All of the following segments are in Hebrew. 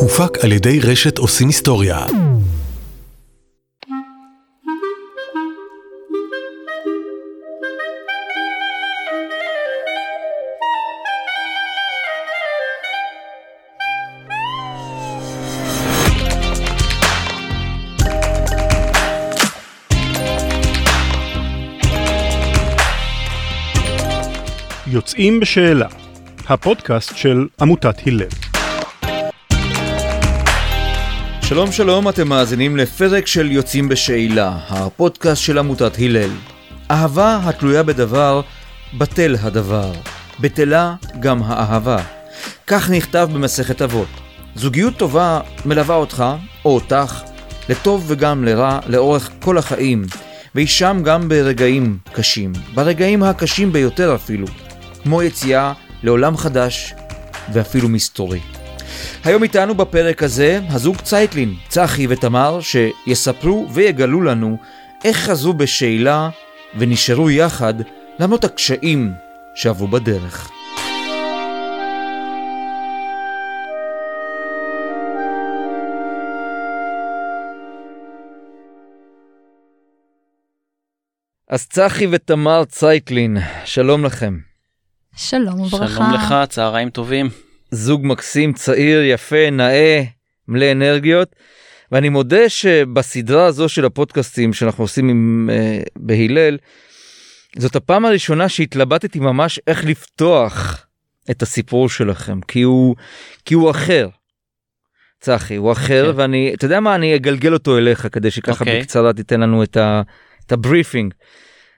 הופק על ידי רשת עושים היסטוריה. יוצאים בשאלה, הפודקאסט של עמותת הלל. שלום שלום, אתם מאזינים לפרק של יוצאים בשאלה, הפודקאסט של עמותת הלל. אהבה התלויה בדבר, בטל הדבר. בטלה גם האהבה. כך נכתב במסכת אבות. זוגיות טובה מלווה אותך, או אותך, לטוב וגם לרע, לאורך כל החיים, והיא שם גם ברגעים קשים, ברגעים הקשים ביותר אפילו, כמו יציאה לעולם חדש ואפילו מסתורי. היום איתנו בפרק הזה הזוג צייטלין, צחי ותמר, שיספרו ויגלו לנו איך חזו בשאלה ונשארו יחד למרות הקשיים שעברו בדרך. אז צחי ותמר צייטלין, שלום לכם. שלום וברכה. שלום לך, צהריים טובים. זוג מקסים, צעיר, יפה, נאה, מלא אנרגיות. ואני מודה שבסדרה הזו של הפודקאסטים שאנחנו עושים עם, uh, בהלל, זאת הפעם הראשונה שהתלבטתי ממש איך לפתוח את הסיפור שלכם, כי הוא, כי הוא אחר. צחי, הוא אחר, okay. ואני, אתה יודע מה, אני אגלגל אותו אליך כדי שככה okay. בקצרה תיתן לנו את, ה, את הבריפינג.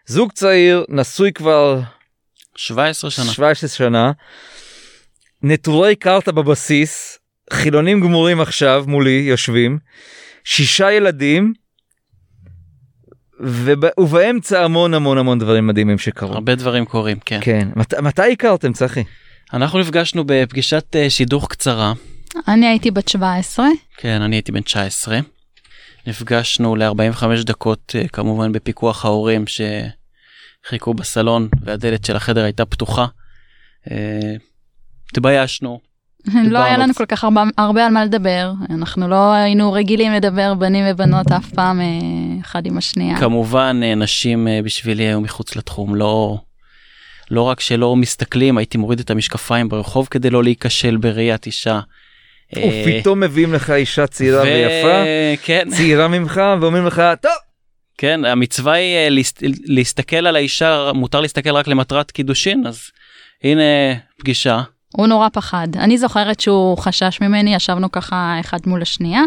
זוג צעיר, נשוי כבר 17 שנה. 17 שנה. נטורי קרתא בבסיס, חילונים גמורים עכשיו מולי יושבים, שישה ילדים, וב... ובאמצע המון המון המון דברים מדהימים שקרו. הרבה דברים קורים, כן. כן. מת... מתי הכרתם, צחי? אנחנו נפגשנו בפגישת uh, שידוך קצרה. אני הייתי בת 17. כן, אני הייתי בן 19. נפגשנו ל-45 דקות, uh, כמובן בפיקוח ההורים שחיכו בסלון והדלת של החדר הייתה פתוחה. Uh, התביישנו. לא היה לנו כל כך הרבה, הרבה על מה לדבר, אנחנו לא היינו רגילים לדבר בנים ובנות אף פעם אחד עם השנייה. כמובן נשים בשבילי היו מחוץ לתחום, לא, לא רק שלא מסתכלים, הייתי מוריד את המשקפיים ברחוב כדי לא להיכשל בראיית אישה. ופתאום מביאים לך אישה צעירה ו... ויפה, כן. צעירה ממך, ואומרים לך, טוב. כן, המצווה היא להסת... להסתכל על האישה, מותר להסתכל רק למטרת קידושין, אז הנה פגישה. הוא נורא פחד. אני זוכרת שהוא חשש ממני, ישבנו ככה אחד מול השנייה,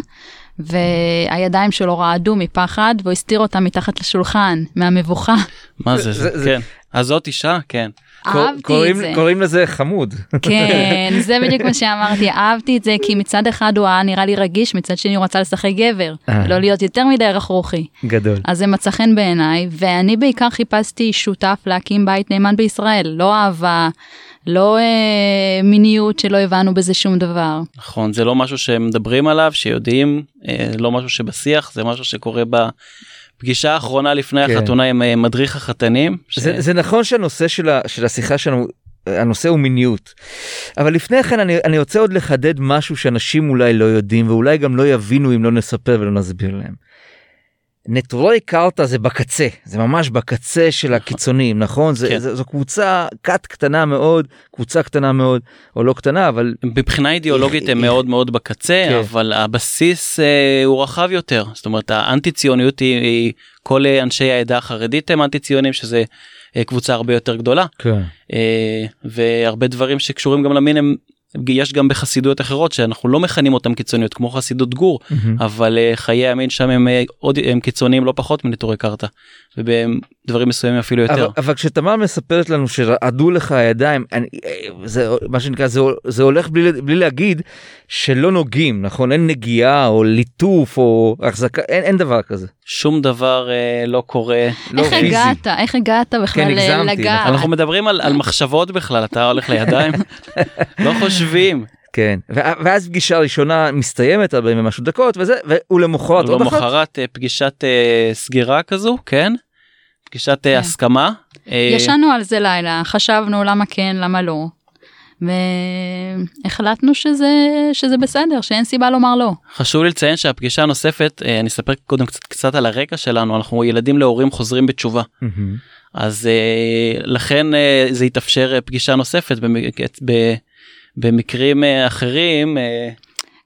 והידיים שלו רעדו מפחד, והוא הסתיר אותה מתחת לשולחן, מהמבוכה. מה זה, זה, זה, כן. אז זאת אישה? כן. אהבתי קוראים, את זה. קוראים לזה חמוד. כן, זה בדיוק מה שאמרתי, אהבתי את זה כי מצד אחד הוא היה נראה לי רגיש, מצד שני הוא רצה לשחק גבר, לא להיות יותר מדי רכרוכי. גדול. אז זה מצא חן בעיניי, ואני בעיקר חיפשתי שותף להקים בית נאמן בישראל, לא אהבה. לא אה, מיניות שלא הבנו בזה שום דבר. נכון זה לא משהו שמדברים עליו שיודעים אה, לא משהו שבשיח זה משהו שקורה בפגישה האחרונה לפני כן. החתונה עם אה, מדריך החתנים. ש... זה, זה נכון שהנושא של, ה, של השיחה שלנו הנושא הוא מיניות אבל לפני כן אני, אני רוצה עוד לחדד משהו שאנשים אולי לא יודעים ואולי גם לא יבינו אם לא נספר ולא נסביר להם. נטורי קרתא זה בקצה זה ממש בקצה של הקיצונים נכון זה, כן. זה זו קבוצה כת קטנה מאוד קבוצה קטנה מאוד או לא קטנה אבל מבחינה אידיאולוגית הם מאוד מאוד בקצה כן. אבל הבסיס אה, הוא רחב יותר זאת אומרת האנטי ציוניות היא, היא כל אנשי העדה החרדית הם אנטי ציונים שזה אה, קבוצה הרבה יותר גדולה כן. אה, והרבה דברים שקשורים גם למין הם יש גם בחסידויות אחרות שאנחנו לא מכנים אותם קיצוניות כמו חסידות גור. אבל uh, חיי המין שם הם uh, עוד הם קיצוניים לא פחות מנטורי קרתא ובדברים מסוימים אפילו יותר. אבל, אבל כשתמר מספרת לנו שרעדו לך הידיים אני, אה, זה מה שנקרא זה, זה הולך בלי, בלי להגיד שלא נוגעים נכון אין נגיעה או ליטוף או החזקה אין, אין דבר כזה. שום דבר uh, לא קורה. לא איך פיזי. הגעת איך הגעת בכלל כן, לגעת. אנחנו מדברים על, על מחשבות בכלל אתה הולך לידיים לא חושבים. כן ואז פגישה ראשונה מסתיימת 40 ומשהו דקות וזה ולמחרת עוד אחת. למחרת פגישת uh, סגירה כזו כן פגישת uh, הסכמה. ישנו על זה לילה חשבנו למה כן למה לא. והחלטנו שזה, שזה בסדר, שאין סיבה לומר לא. חשוב לי לציין שהפגישה הנוספת, אה, אני אספר קודם קצת, קצת על הרקע שלנו, אנחנו ילדים להורים חוזרים בתשובה. אז אה, לכן אה, זה יתאפשר פגישה נוספת במקרים אחרים.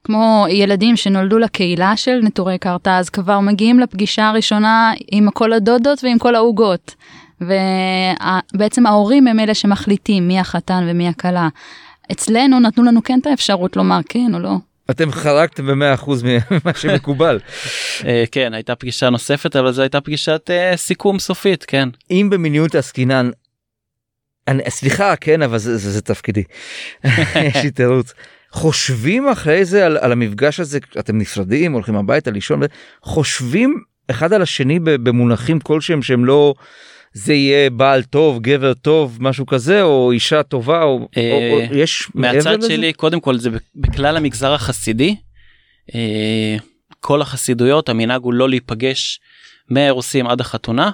כמו ילדים שנולדו לקהילה של נטורי קרתא, אז כבר מגיעים לפגישה הראשונה עם כל הדודות ועם כל העוגות. ובעצם ההורים הם אלה שמחליטים מי החתן ומי הכלה. אצלנו נתנו לנו כן את האפשרות לומר כן או לא. אתם חרקתם במאה אחוז ממה שמקובל. אה, כן הייתה פגישה נוספת אבל זו הייתה פגישת אה, סיכום סופית כן. אם במיניות עסקינן. סליחה כן אבל זה, זה, זה תפקידי. יש לי תירוץ. חושבים אחרי זה על, על המפגש הזה אתם נפרדים הולכים הביתה לישון חושבים אחד על השני במונחים כלשהם שהם לא זה יהיה בעל טוב גבר טוב משהו כזה או אישה טובה או, או, או אה, יש מהצד שלי קודם כל זה בכלל המגזר החסידי אה, כל החסידויות המנהג הוא לא להיפגש מהאירוסים עד החתונה.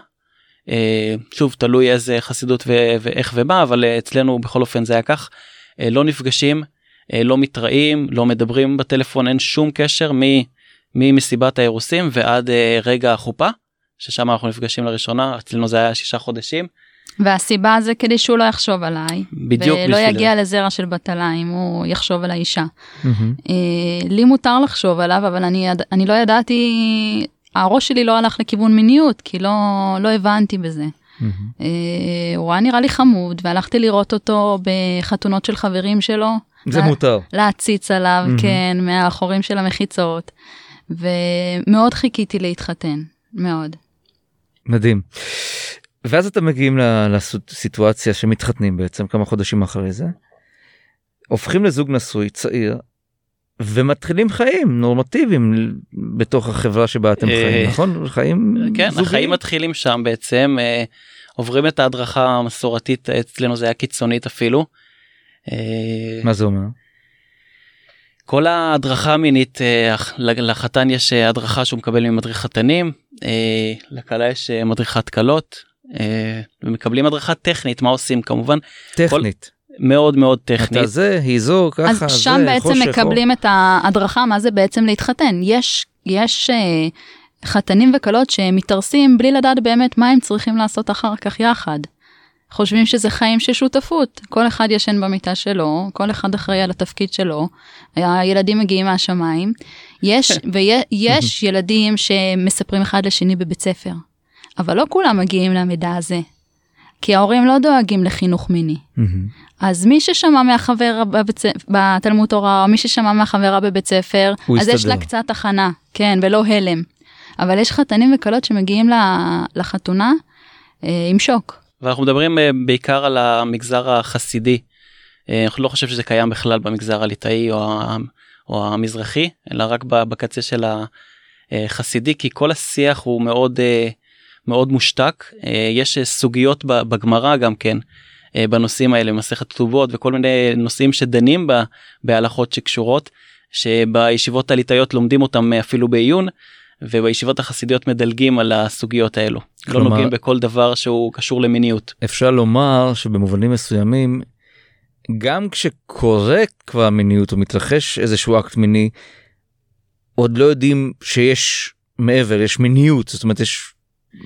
אה, שוב תלוי איזה חסידות ואיך ומה אבל אצלנו בכל אופן זה היה כך לא נפגשים לא מתראים לא מדברים בטלפון אין שום קשר ממסיבת האירוסים ועד רגע החופה. ששם אנחנו נפגשים לראשונה אצלנו זה היה שישה חודשים. והסיבה זה כדי שהוא לא יחשוב עליי. בדיוק. ולא יגיע לזרע של בטלה אם הוא יחשוב על האישה. Mm-hmm. לי מותר לחשוב עליו אבל אני, אני לא ידעתי, הראש שלי לא הלך לכיוון מיניות כי לא, לא הבנתי בזה. Mm-hmm. הוא היה נראה לי חמוד והלכתי לראות אותו בחתונות של חברים שלו. זה לה, מותר. להציץ עליו, mm-hmm. כן, מהחורים של המחיצות. ומאוד חיכיתי להתחתן, מאוד. מדהים. ואז אתם מגיעים לסיטואציה שמתחתנים בעצם כמה חודשים אחרי זה. הופכים לזוג נשוי צעיר ומתחילים חיים נורמטיביים בתוך החברה שבה אתם אה, חיים נכון חיים כן זוגיים. החיים מתחילים שם בעצם אה, עוברים את ההדרכה המסורתית אצלנו זה היה קיצונית אפילו. אה, מה זה אומר? כל ההדרכה המינית לחתן יש הדרכה שהוא מקבל ממדריך חתנים אה, לכלה יש אה, מדריכת כלות אה, ומקבלים הדרכה טכנית מה עושים כמובן. טכנית. כל... מאוד מאוד טכנית. אתה זה, היא זו, ככה, אז זה, שם בעצם חושך, מקבלים או... את ההדרכה מה זה בעצם להתחתן. יש, יש אה, חתנים וכלות שמתארסים בלי לדעת באמת מה הם צריכים לעשות אחר כך יחד. חושבים שזה חיים של שותפות, כל אחד ישן במיטה שלו, כל אחד אחראי על התפקיד שלו, הילדים מגיעים מהשמיים, יש, ויש ילדים שמספרים אחד לשני בבית ספר, אבל לא כולם מגיעים למידע הזה, כי ההורים לא דואגים לחינוך מיני. אז מי ששמע מהחבר בבית, בתלמוד תורה, או מי ששמע מהחברה בבית ספר, אז יסתדר. יש לה קצת הכנה, כן, ולא הלם. אבל יש חתנים וכלות שמגיעים לחתונה אה, עם שוק. ואנחנו מדברים אה, בעיקר על המגזר החסידי. אה, אנחנו לא חושב שזה קיים בכלל במגזר הליטאי או, או המזרחי אלא רק בקצה של החסידי כי כל השיח הוא מאוד אה, מאוד מושתק יש סוגיות בגמרא גם כן בנושאים האלה מסכת כתובות וכל מיני נושאים שדנים בה בהלכות שקשורות שבישיבות הליטאיות לומדים אותם אפילו בעיון ובישיבות החסידיות מדלגים על הסוגיות האלו. לא כלומר, לא נוגעים בכל דבר שהוא קשור למיניות. אפשר לומר שבמובנים מסוימים גם כשקורה כבר מיניות או מתרחש איזשהו אקט מיני עוד לא יודעים שיש מעבר יש מיניות זאת אומרת יש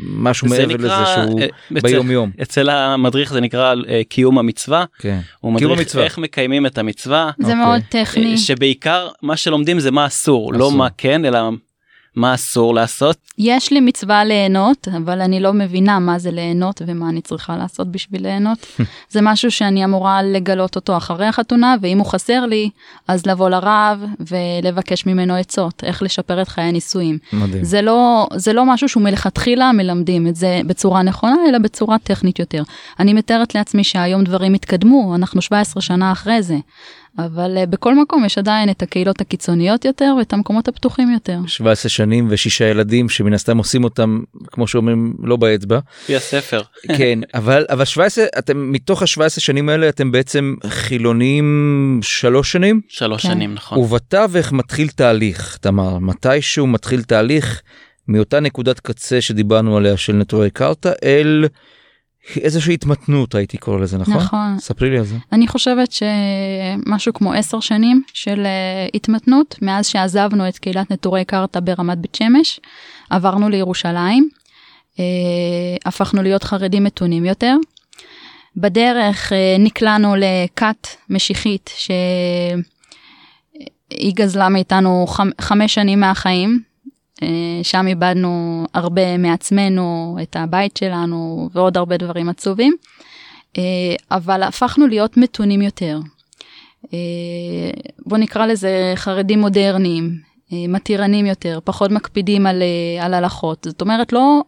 משהו מעבר נקרא, לזה שהוא אצל, ביום יום. אצל המדריך זה נקרא uh, קיום המצווה. כן. הוא מדריך המצווה. איך מקיימים את המצווה. זה okay. מאוד אוקיי. טכני. שבעיקר מה שלומדים זה מה אסור, לא אסור. לא מה כן אלא מה אסור לעשות? יש לי מצווה ליהנות, אבל אני לא מבינה מה זה ליהנות ומה אני צריכה לעשות בשביל ליהנות. זה משהו שאני אמורה לגלות אותו אחרי החתונה, ואם הוא חסר לי, אז לבוא לרב ולבקש ממנו עצות, איך לשפר את חיי הנישואים. מדהים. זה לא, זה לא משהו שהוא מלכתחילה מלמדים את זה בצורה נכונה, אלא בצורה טכנית יותר. אני מתארת לעצמי שהיום דברים התקדמו, אנחנו 17 שנה אחרי זה. אבל uh, בכל מקום יש עדיין את הקהילות הקיצוניות יותר ואת המקומות הפתוחים יותר. 17 שנים ושישה ילדים שמן הסתם עושים אותם כמו שאומרים לא באצבע. לפי הספר. כן אבל אבל 17 אתם מתוך ה-17 שנים האלה אתם בעצם חילונים שלוש שנים? שלוש כן. שנים נכון. ובתווך מתחיל תהליך תמר מתישהו מתחיל תהליך מאותה נקודת קצה שדיברנו עליה של נטורי קרתא אל איזושהי התמתנות הייתי קורא לזה נכון? נכון. ספרי לי על זה. אני חושבת שמשהו כמו עשר שנים של uh, התמתנות, מאז שעזבנו את קהילת נטורי קרתא ברמת בית שמש, עברנו לירושלים, uh, הפכנו להיות חרדים מתונים יותר. בדרך uh, נקלענו לכת משיחית שהיא גזלה מאיתנו חמ, חמש שנים מהחיים, שם איבדנו הרבה מעצמנו, את הבית שלנו ועוד הרבה דברים עצובים. אה, אבל הפכנו להיות מתונים יותר. אה, בוא נקרא לזה חרדים מודרניים, אה, מתירנים יותר, פחות מקפידים על, על הלכות. זאת אומרת, לא,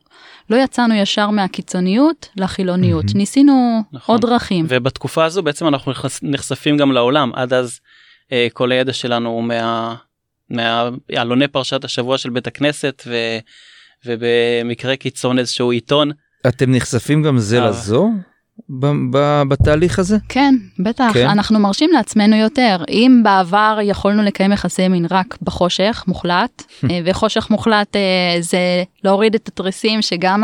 לא יצאנו ישר מהקיצוניות לחילוניות, mm-hmm. ניסינו נכון. עוד דרכים. ובתקופה הזו בעצם אנחנו נחשפים גם לעולם, עד אז כל הידע שלנו הוא מה... מעלוני פרשת השבוע של בית הכנסת ו, ובמקרה קיצון איזשהו עיתון. אתם נחשפים גם זה לזו? בתהליך הזה? כן, בטח, כן? אנחנו מרשים לעצמנו יותר. אם בעבר יכולנו לקיים יחסי מין רק בחושך מוחלט, אה, וחושך מוחלט אה, זה להוריד את התריסים שגם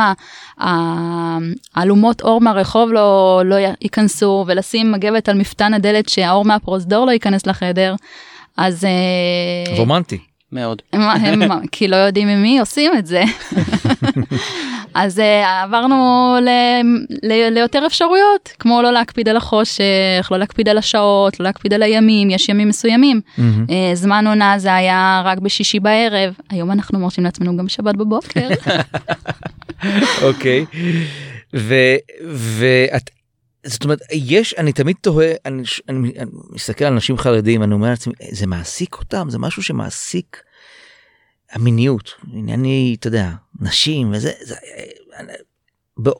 האלומות אור מהרחוב לא, לא ייכנסו, ולשים מגבת על מפתן הדלת שהאור מהפרוזדור לא ייכנס לחדר, אז... אה, רומנטי. מאוד. הם, הם, כי לא יודעים ממי עושים את זה. אז uh, עברנו ל, ל, ליותר אפשרויות, כמו לא להקפיד על החושך, לא להקפיד על השעות, לא להקפיד על הימים, יש ימים מסוימים. Mm-hmm. Uh, זמן עונה זה היה רק בשישי בערב, היום אנחנו מרשים לעצמנו גם בשבת בבוקר. אוקיי, ואת... זאת אומרת יש אני תמיד תוהה אני, אני, אני מסתכל על אנשים חרדים אני אומר לעצמי זה מעסיק אותם זה משהו שמעסיק המיניות, ענייני, אתה יודע, נשים וזה, זה,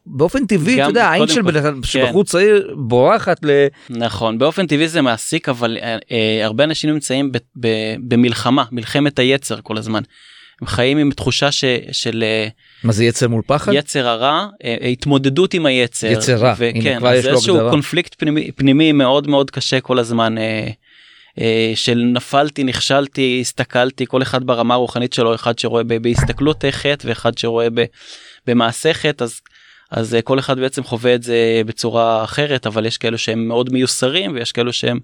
באופן טבעי, אתה יודע, העין של בן כן. צעיר בורחת ל... נכון, באופן טבעי זה מעסיק, אבל אה, אה, הרבה אנשים נמצאים ב, ב, במלחמה, מלחמת היצר כל הזמן. הם חיים עם תחושה ש, של... אה, מה זה יצר מול פחד? יצר הרע, אה, התמודדות עם היצר. יצר רע, הנה כן, כבר יש לו הגדרה. איזשהו קונפליקט פנימי, פנימי מאוד מאוד קשה כל הזמן. אה, של נפלתי נכשלתי הסתכלתי כל אחד ברמה הרוחנית שלו אחד שרואה בהסתכלות חטא ואחד שרואה במעשה חטא אז אז כל אחד בעצם חווה את זה בצורה אחרת אבל יש כאלו שהם מאוד מיוסרים ויש כאלו שהם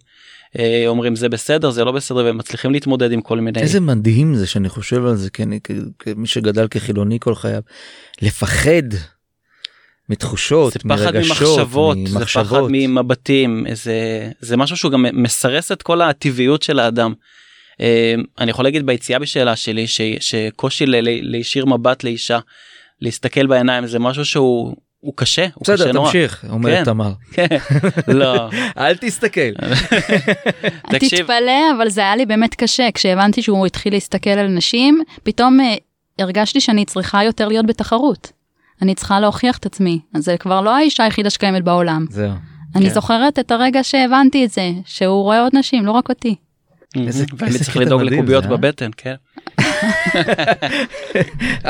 אומרים זה בסדר זה לא בסדר והם מצליחים להתמודד עם כל מיני איזה מדהים זה שאני חושב על זה כי אני כמי שגדל כחילוני כל חייו לפחד מתחושות, זה פחד ממחשבות, ממחשבות, זה פחד ממבטים, זה, זה משהו שהוא גם מסרס את כל הטבעיות של האדם. אה, אני יכול להגיד ביציאה בשאלה שלי ש, שקושי להישיר מבט לאישה, להסתכל בעיניים זה משהו שהוא הוא קשה, הוא בסדר, קשה נורא. בסדר, תמשיך, אומרת כן, תמר. כן, לא. אל תסתכל. תתפלא, אבל זה היה לי באמת קשה, כשהבנתי שהוא התחיל להסתכל על נשים, פתאום אה, הרגשתי שאני צריכה יותר להיות בתחרות. אני צריכה להוכיח את עצמי. אז זה כבר לא האישה היחידה שקיימת בעולם. זהו. אני כן. זוכרת את הרגע שהבנתי את זה, שהוא רואה עוד נשים, לא רק אותי. איזה צריך לדאוג לקוביות אה? בבטן, כן.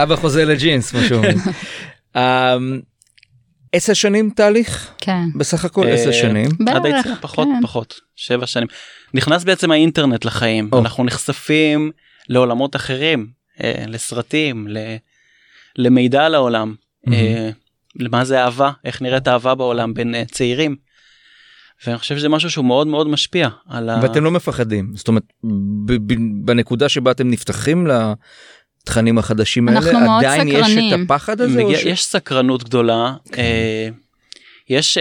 אבא חוזר לג'ינס, כמו שאומרים. עשר שנים תהליך? כן. בסך הכל עשר אה, שנים? בערך, פחות, כן. פחות, שבע שנים. נכנס בעצם האינטרנט לחיים, אנחנו נחשפים לעולמות אחרים, אה, לסרטים, למידע על העולם. mm-hmm. למה זה אהבה איך נראית אהבה בעולם בין צעירים. ואני חושב שזה משהו שהוא מאוד מאוד משפיע על ה... ואתם לא מפחדים זאת אומרת בנקודה שבה אתם נפתחים לתכנים החדשים האלה עדיין סקרנים. יש את הפחד הזה? מגיע, ש... יש סקרנות גדולה. Okay. כן. אה, יש uh,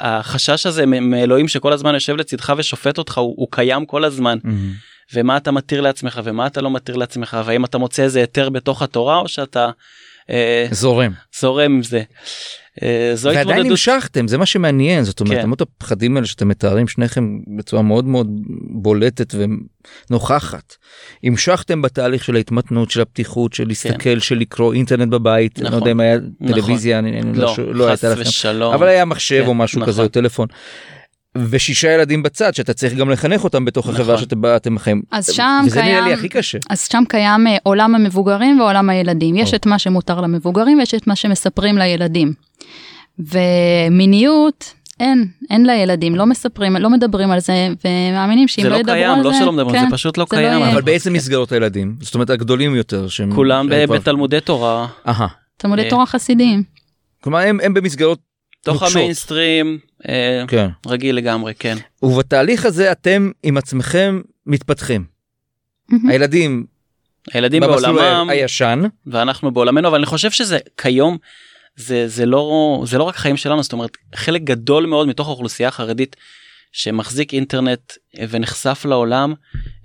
החשש הזה מאלוהים שכל הזמן יושב לצדך ושופט אותך הוא, הוא קיים כל הזמן. Mm-hmm. ומה אתה מתיר לעצמך ומה אתה לא מתיר לעצמך והאם אתה מוצא איזה היתר בתוך התורה או שאתה אה, זורם זורם עם זה. אה, זו ועדיין התמודדות... המשכתם זה מה שמעניין זאת אומרת למרות כן. הפחדים האלה שאתם מתארים שניכם בצורה מאוד מאוד בולטת ונוכחת המשכתם בתהליך של ההתמתנות של הפתיחות של להסתכל כן. של לקרוא אינטרנט בבית נכון, לא יודע אם היה נכון. טלוויזיה אני, אני לא, לא, לא הייתה לכם אבל היה מחשב כן, או משהו נכון. כזה או טלפון. ושישה ילדים בצד שאתה צריך גם לחנך אותם בתוך נכון. החברה שאתם אתם חיים. אז שם וזה קיים, נראה לי הכי קשה. אז שם קיים אה, עולם המבוגרים ועולם הילדים. יש את מה שמותר למבוגרים ויש את מה שמספרים לילדים. ומיניות אין, אין לילדים, לא מספרים, לא מדברים על זה, ומאמינים שאם לא, לא ידברו קיים, על לא זה, שלא מדברים, כן, זה פשוט לא זה קיים. לא אבל באיזה מסגרות הילדים? זאת אומרת הגדולים יותר. שהם, כולם בתלמודי תורה. תלמודי אה. תורה חסידיים. כלומר הם, הם במסגרות תוך. המיינסטרים כן. רגיל לגמרי כן ובתהליך הזה אתם עם עצמכם מתפתחים. הילדים הילדים בעולמם הישן, ואנחנו בעולמנו אבל אני חושב שזה כיום זה זה לא זה לא רק חיים שלנו זאת אומרת חלק גדול מאוד מתוך האוכלוסייה החרדית שמחזיק אינטרנט אה, ונחשף לעולם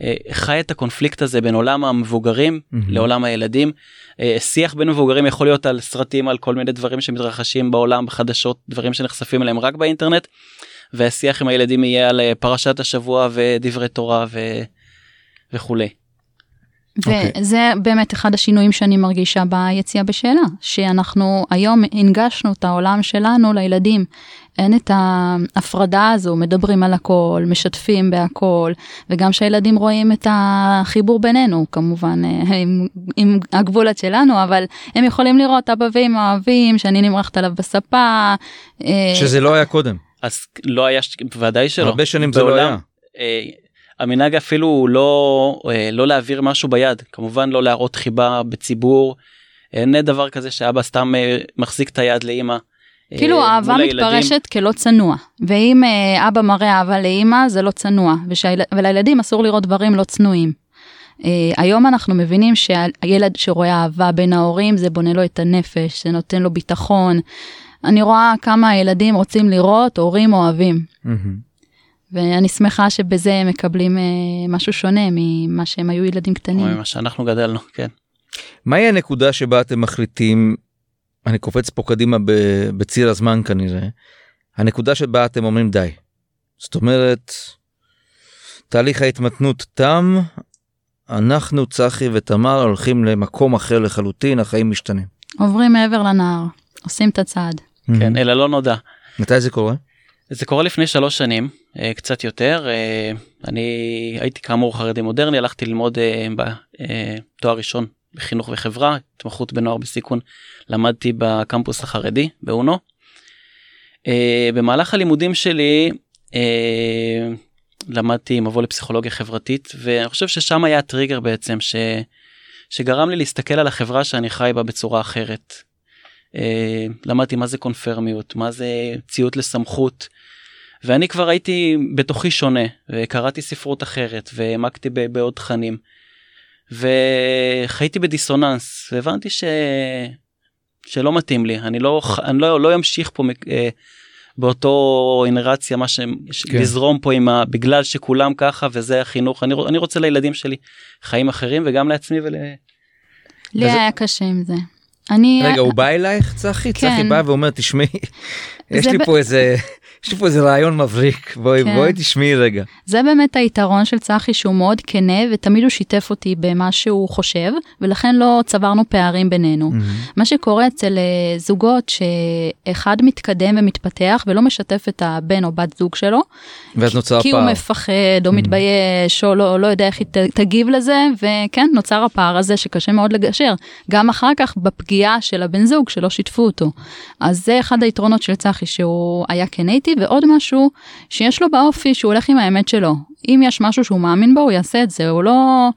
אה, חי את הקונפליקט הזה בין עולם המבוגרים מהמם. לעולם הילדים. אה, שיח בין מבוגרים יכול להיות על סרטים על כל מיני דברים שמתרחשים בעולם בחדשות דברים שנחשפים אליהם רק באינטרנט. והשיח עם הילדים יהיה על פרשת השבוע ודברי תורה ו... וכולי. אוקיי. וזה באמת אחד השינויים שאני מרגישה ביציאה בשאלה, שאנחנו היום הנגשנו את העולם שלנו לילדים. אין את ההפרדה הזו, מדברים על הכל, משתפים בהכל, וגם שהילדים רואים את החיבור בינינו, כמובן אה, עם, עם הגבולות שלנו, אבל הם יכולים לראות אבא ואמא אוהבים, שאני נמרחת עליו בספה. אה, שזה לא היה קודם. אז לא היה בוודאי שלא הרבה שנים זה לא בעולם, היה. אה, המנהג אפילו הוא לא לא להעביר משהו ביד כמובן לא להראות חיבה בציבור אין דבר כזה שאבא סתם מחזיק את היד לאמא. אה, כאילו מול אהבה. מתפרשת כלא צנוע, ואם אה, אבא מראה אהבה לאמא זה לא צנוע, ושהיל... ולילדים אסור לראות דברים לא צנועים. אה, היום אנחנו מבינים שהילד שרואה אהבה בין ההורים זה בונה לו את הנפש, זה נותן לו ביטחון. אני רואה כמה הילדים רוצים לראות הורים אוהבים. ואני שמחה שבזה הם מקבלים אה, משהו שונה ממה שהם היו ילדים קטנים. ממה שאנחנו גדלנו כן. מהי הנקודה שבה אתם מחליטים, אני קופץ פה קדימה ב- בציר הזמן כנראה, הנקודה שבה אתם אומרים די. זאת אומרת, תהליך ההתמתנות תם, אנחנו צחי ותמר הולכים למקום אחר לחלוטין, החיים משתנים. עוברים מעבר לנהר, עושים את הצעד. כן אלה לא נודע. מתי זה קורה? זה קורה לפני שלוש שנים אה, קצת יותר אה, אני הייתי כאמור חרדי מודרני הלכתי ללמוד אה, בתואר ראשון בחינוך וחברה התמחות בנוער בסיכון למדתי בקמפוס החרדי באונו. אה, במהלך הלימודים שלי אה, למדתי מבוא לפסיכולוגיה חברתית ואני חושב ששם היה הטריגר בעצם ש, שגרם לי להסתכל על החברה שאני חי בה בצורה אחרת. אה, למדתי מה זה קונפרמיות מה זה ציות לסמכות. ואני כבר הייתי בתוכי שונה וקראתי ספרות אחרת והעמקתי בעוד תכנים. וחייתי בדיסוננס והבנתי ש... שלא מתאים לי אני לא אני לא לא אמשיך פה אה, באותו אינרציה מה שהם כן. לזרום פה עם ה... בגלל שכולם ככה וזה החינוך אני, אני רוצה לילדים שלי חיים אחרים וגם לעצמי ול... לי וזה- היה קשה עם זה. אני... רגע, הוא בא אלייך, צחי? צחי כן. בא ואומר, תשמעי, יש לי פה איזה... יש לי פה איזה רעיון מבריק, בואי, כן. בואי תשמעי רגע. זה באמת היתרון של צחי שהוא מאוד כנה ותמיד הוא שיתף אותי במה שהוא חושב ולכן לא צברנו פערים בינינו. מה שקורה אצל אה, זוגות שאחד מתקדם ומתפתח ולא משתף את הבן או בת זוג שלו ואז נוצר כי הוא פער. מפחד או מתבייש או לא, לא יודע איך היא ת- תגיב לזה וכן נוצר הפער הזה שקשה מאוד לגשר גם אחר כך בפגיעה של הבן זוג שלא שיתפו אותו. אז זה אחד היתרונות של צחי שהוא היה כן ועוד משהו שיש לו באופי שהוא הולך עם האמת שלו אם יש משהו שהוא מאמין בו הוא יעשה את זה הוא לא.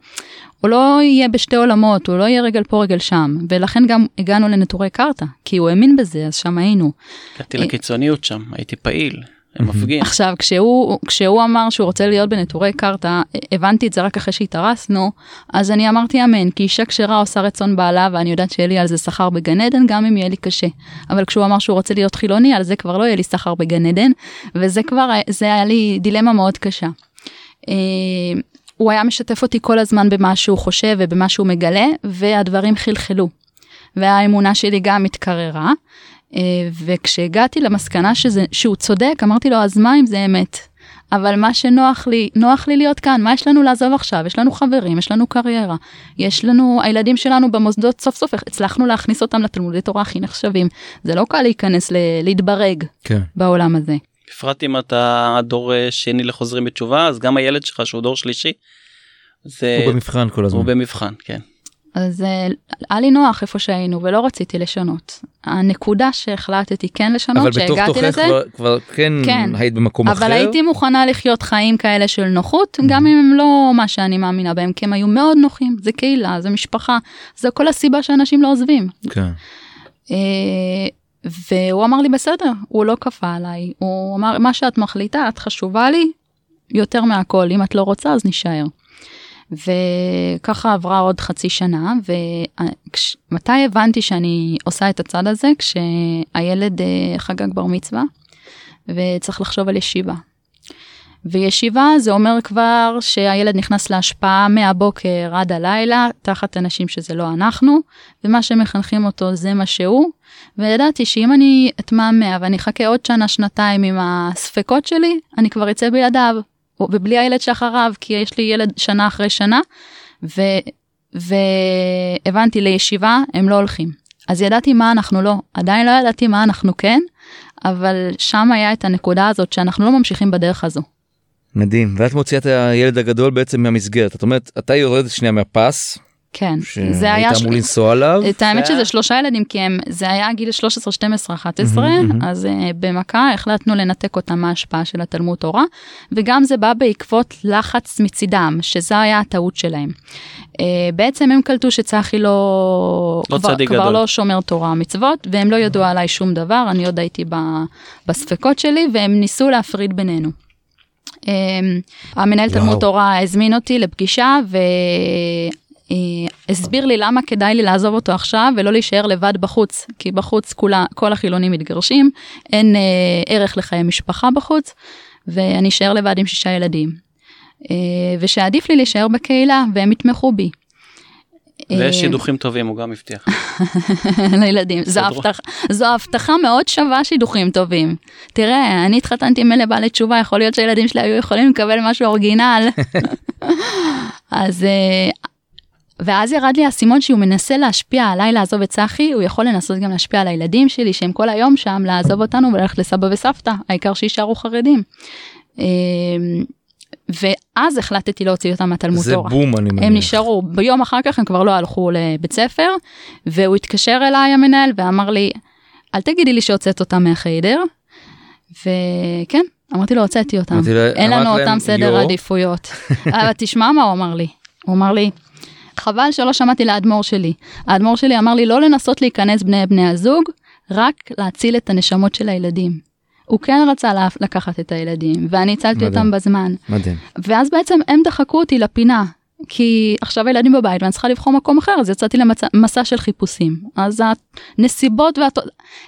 הוא לא יהיה בשתי עולמות, הוא לא יהיה רגל פה רגל שם, ולכן גם הגענו לנטורי קרתא, כי הוא האמין בזה, אז שם היינו. הגעתי לקיצוניות שם הייתי פעיל מפגין. עכשיו כשהוא כשהוא אמר שהוא רוצה להיות בנטורי קרתא הבנתי את זה רק אחרי שהתארסנו אז אני אמרתי אמן כי אישה כשרה עושה רצון בעלה ואני יודעת שיהיה לי על זה שכר בגן עדן גם אם יהיה לי קשה אבל כשהוא אמר שהוא רוצה להיות חילוני על זה כבר לא יהיה לי שכר בגן עדן וזה כבר זה היה לי דילמה מאוד קשה. אה, הוא היה משתף אותי כל הזמן במה שהוא חושב ובמה שהוא מגלה והדברים חלחלו. והאמונה שלי גם התקררה. אה, וכשהגעתי למסקנה שזה, שהוא צודק, אמרתי לו, אז מה אם זה אמת? אבל מה שנוח לי, נוח לי להיות כאן, מה יש לנו לעזוב עכשיו? יש לנו חברים, יש לנו קריירה, יש לנו, הילדים שלנו במוסדות סוף סוף הצלחנו להכניס אותם לתלמודי תורה הכי נחשבים. זה לא קל להיכנס, ל, להתברג כן. בעולם הזה. בפרט אם אתה דור שני לחוזרים בתשובה אז גם הילד שלך שהוא דור שלישי. זה הוא במבחן כל הזמן. הוא במבחן כן. אז אה, היה לי נוח איפה שהיינו ולא רציתי לשנות. הנקודה שהחלטתי כן לשנות, אבל בתוך שהגעתי תוכך לזה, כבר- כן כן. היית במקום אחר. אבל הייתי מוכנה לחיות חיים כאלה של נוחות, גם אם הם לא מה שאני מאמינה בהם, כי הם היו מאוד נוחים, זה קהילה, זה משפחה, זה כל הסיבה שאנשים לא עוזבים. כן. אה, והוא אמר לי בסדר, הוא לא כפה עליי, הוא אמר מה שאת מחליטה, את חשובה לי יותר מהכל, אם את לא רוצה אז נישאר. וככה עברה עוד חצי שנה, ומתי הבנתי שאני עושה את הצד הזה? כשהילד אה, חגג בר מצווה, וצריך לחשוב על ישיבה. וישיבה זה אומר כבר שהילד נכנס להשפעה מהבוקר עד הלילה, תחת אנשים שזה לא אנחנו, ומה שמחנכים אותו זה מה שהוא. וידעתי שאם אני אתמהמה ואני אחכה עוד שנה, שנתיים עם הספקות שלי, אני כבר אצא בלעדיו, ובלי הילד שאחריו, כי יש לי ילד שנה אחרי שנה, ו, והבנתי לישיבה, הם לא הולכים. אז ידעתי מה אנחנו לא, עדיין לא ידעתי מה אנחנו כן, אבל שם היה את הנקודה הזאת שאנחנו לא ממשיכים בדרך הזו. מדהים ואת מוציאה את הילד הגדול בעצם מהמסגרת את אומרת אתה יורדת שנייה מהפס. כן, זה היה... שהיית אמור לנסוע עליו. את האמת שזה שלושה ילדים כי הם, זה היה גיל 13, 12, 11, אז uh, במכה החלטנו לנתק אותם מההשפעה של התלמוד תורה, וגם זה בא בעקבות לחץ מצידם, שזו היה הטעות שלהם. Uh, בעצם הם קלטו שצחי לא, לא כבר, כבר לא שומר תורה מצוות, והם לא ידעו עליי שום דבר, אני עוד הייתי בספקות שלי, והם ניסו להפריד בינינו. Um, המנהל תלמוד תורה הזמין אותי לפגישה והסביר לי למה כדאי לי לעזוב אותו עכשיו ולא להישאר לבד בחוץ כי בחוץ כולה כל החילונים מתגרשים אין uh, ערך לחיי משפחה בחוץ ואני אשאר לבד עם שישה ילדים. Uh, ושעדיף לי להישאר בקהילה והם יתמכו בי. ויש שידוכים טובים הוא גם הבטיח. לילדים זו הבטחה זו הבטחה מאוד שווה שידוכים טובים. תראה אני התחתנתי עם אלה בעלי תשובה יכול להיות שהילדים שלי היו יכולים לקבל משהו אורגינל. אז אה, ואז ירד לי האסימון שהוא מנסה להשפיע עליי לעזוב את צחי הוא יכול לנסות גם להשפיע על הילדים שלי שהם כל היום שם לעזוב אותנו וללכת לסבא וסבתא העיקר שיישארו חרדים. אה, ואז החלטתי להוציא אותם מהתלמוד תורה. זה בום אני מניח. הם נשארו, ביום אחר כך הם כבר לא הלכו לבית ספר, והוא התקשר אליי המנהל ואמר לי, אל תגידי לי שהוצאת אותם מהחיידר. וכן, אמרתי לו, הוצאתי אותם. אין לנו אותם סדר עדיפויות. אבל תשמע מה הוא אמר לי. הוא אמר לי, חבל שלא שמעתי לאדמו"ר שלי. האדמו"ר שלי אמר לי לא לנסות להיכנס בני בני הזוג, רק להציל את הנשמות של הילדים. הוא כן רצה לקחת את הילדים ואני הצלתי מדהים. אותם בזמן. מדהים. ואז בעצם הם דחקו אותי לפינה. כי עכשיו הילדים בבית ואני צריכה לבחור מקום אחר אז יצאתי למסע של חיפושים אז הנסיבות והת...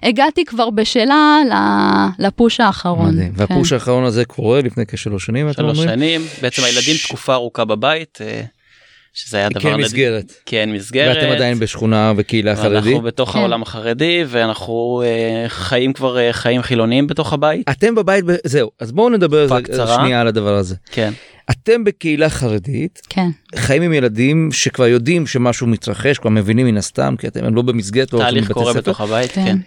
הגעתי כבר בשלה לפוש האחרון. מדהים. כן. והפוש האחרון הזה קורה לפני כשלוש שנים שלוש שנים בעצם ש... הילדים תקופה ארוכה בבית. אה, שזה היה דבר... כן מסגרת. כן מסגרת. ואתם עדיין בשכונה וקהילה חרדית? אנחנו בתוך כן. העולם החרדי ואנחנו uh, חיים כבר uh, חיים חילוניים בתוך הבית. אתם בבית, ב... זהו, אז בואו נדבר על שנייה על הדבר הזה. כן. אתם בקהילה חרדית, כן. חיים עם ילדים שכבר יודעים שמשהו מתרחש, כבר מבינים מן הסתם, כי אתם לא במסגרת, לא תהליך קורה ספר. בתוך הבית, כן. כן.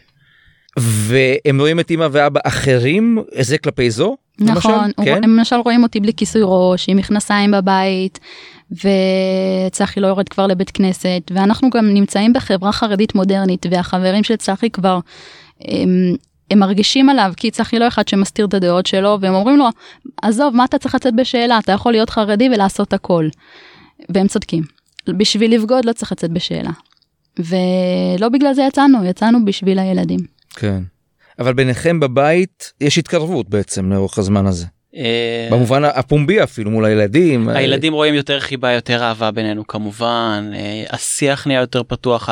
והם רואים את אמא ואבא אחרים, זה כלפי זו? נכון, למשל? כן? הם למשל רואים אותי בלי כיסוי ראש, עם מכנסיים בבית, וצחי לא יורד כבר לבית כנסת ואנחנו גם נמצאים בחברה חרדית מודרנית והחברים של צחי כבר הם, הם מרגישים עליו כי צחי לא אחד שמסתיר את הדעות שלו והם אומרים לו עזוב מה אתה צריך לצאת בשאלה אתה יכול להיות חרדי ולעשות הכל. והם צודקים בשביל לבגוד לא צריך לצאת בשאלה. ולא בגלל זה יצאנו יצאנו בשביל הילדים. כן. אבל ביניכם בבית יש התקרבות בעצם לאורך הזמן הזה. אה, במובן הפומבי אפילו מול הילדים. הילדים רואים יותר חיבה יותר אהבה בינינו כמובן אה, השיח נהיה יותר פתוח.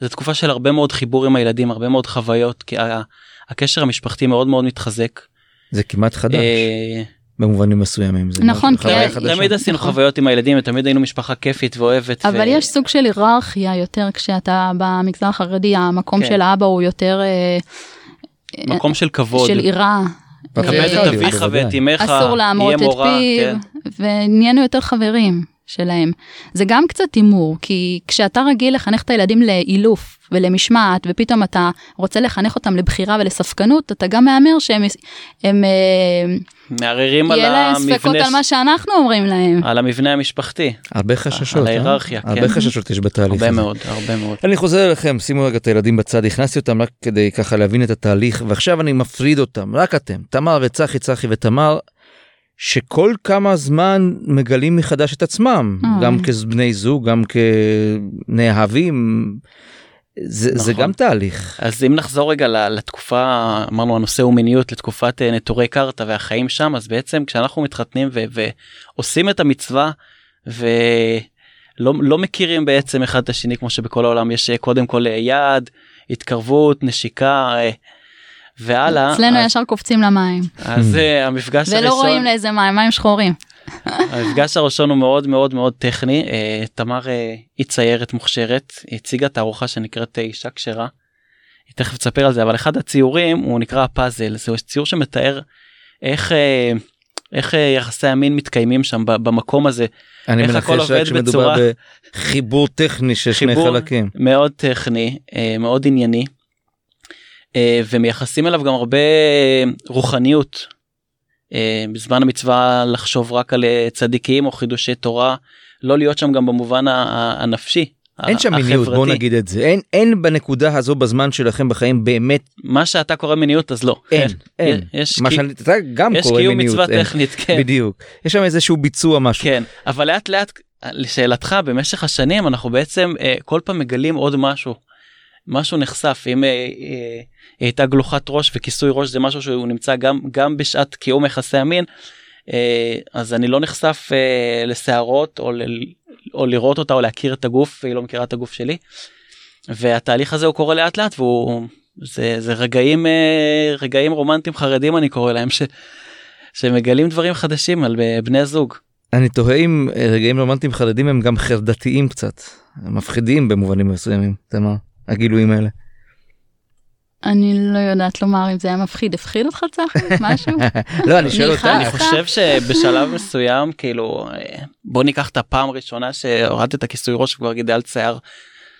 זו תקופה של הרבה מאוד חיבור עם הילדים הרבה מאוד חוויות כי הקשר המשפחתי מאוד מאוד מתחזק. זה כמעט חדש. אה, במובנים מסוימים זה נכון תמיד עשינו נכון. חוויות עם הילדים תמיד היינו משפחה כיפית ואוהבת אבל יש סוג של היררכיה יותר כשאתה במגזר החרדי המקום כן. של האבא הוא יותר מקום של כבוד של יראה כבד את אביך ואת אמך, אסור להמרות את פיו, כן. ונהיינו יותר חברים שלהם. זה גם קצת הימור, כי כשאתה רגיל לחנך את הילדים לאילוף ולמשמעת, ופתאום אתה רוצה לחנך אותם לבחירה ולספקנות, אתה גם מהמר שהם הם, אה, מערערים על המבנה, יהיה להם ספקות על מה שאנחנו אומרים להם. על המבנה המשפחתי. הרבה חששות. על אה? ההיררכיה, כן. הרבה חששות יש בתהליך הרבה מאוד, הרבה מאוד. אני חוזר אליכם, שימו רגע את הילדים בצד, הכנסתי אותם רק כדי ככה להבין את התהליך, ועכשיו אני מפריד אותם, רק אתם, תמר וצחי, צחי ותמר. שכל כמה זמן מגלים מחדש את עצמם, גם כבני זוג, גם כנאהבים. זה, זה נכון. גם תהליך. אז אם נחזור רגע לתקופה אמרנו הנושא הוא מיניות לתקופת אה, נטורי קרתא והחיים שם אז בעצם כשאנחנו מתחתנים ו- ועושים את המצווה ולא לא מכירים בעצם אחד את השני כמו שבכל העולם יש אה, קודם כל יד התקרבות נשיקה והלאה אצלנו אז, ישר קופצים למים, אז אה, המפגש ולא הראשון רואים לאיזה מים, מים שחורים. המפגש הראשון הוא מאוד מאוד מאוד טכני אה, תמר אה, היא ציירת מוכשרת היא הציגה תערוכה שנקראת אישה כשרה. היא תכף תספר על זה אבל אחד הציורים הוא נקרא הפאזל זה ציור שמתאר איך איך יחסי המין מתקיימים שם במקום הזה אני איך הכל מנחש רק שמדובר בצורה- בחיבור טכני של שני חיבור חלקים. מאוד טכני מאוד ענייני ומייחסים אליו גם הרבה רוחניות. אה, בזמן המצווה לחשוב רק על אה, צדיקים או חידושי תורה לא להיות שם גם במובן הנפשי. אין שם מיניות בוא החברתי. נגיד את זה אין אין בנקודה הזו בזמן שלכם בחיים באמת מה שאתה קורא מיניות אז לא. אין כן. אין יש מה כי- שאני אתה גם יש קורא קיום מיניות מצווה אין. טכנית כן. בדיוק יש שם איזשהו ביצוע משהו כן אבל לאט לאט לשאלתך במשך השנים אנחנו בעצם אה, כל פעם מגלים עוד משהו. משהו נחשף אם אה, אה, היא הייתה גלוחת ראש וכיסוי ראש זה משהו שהוא נמצא גם גם בשעת קיום יחסי המין אה, אז אני לא נחשף אה, לשערות או, ל, או לראות אותה או להכיר את הגוף והיא לא מכירה את הגוף שלי. והתהליך הזה הוא קורה לאט לאט והוא זה, זה רגעים אה, רגעים רומנטיים חרדים אני קורא להם ש, שמגלים דברים חדשים על אה, בני זוג. אני תוהה אם אה, רגעים רומנטיים חרדים הם גם חרדתיים קצת הם מפחידים במובנים מסוימים תמר הגילויים האלה. אני לא יודעת לומר אם זה היה מפחיד, הפחיד אותך צחי? משהו? לא אני שואל? אותך אני חושב שבשלב מסוים כאילו בוא ניקח את הפעם הראשונה שהורדת כיסוי ראש וכבר גידלת שיער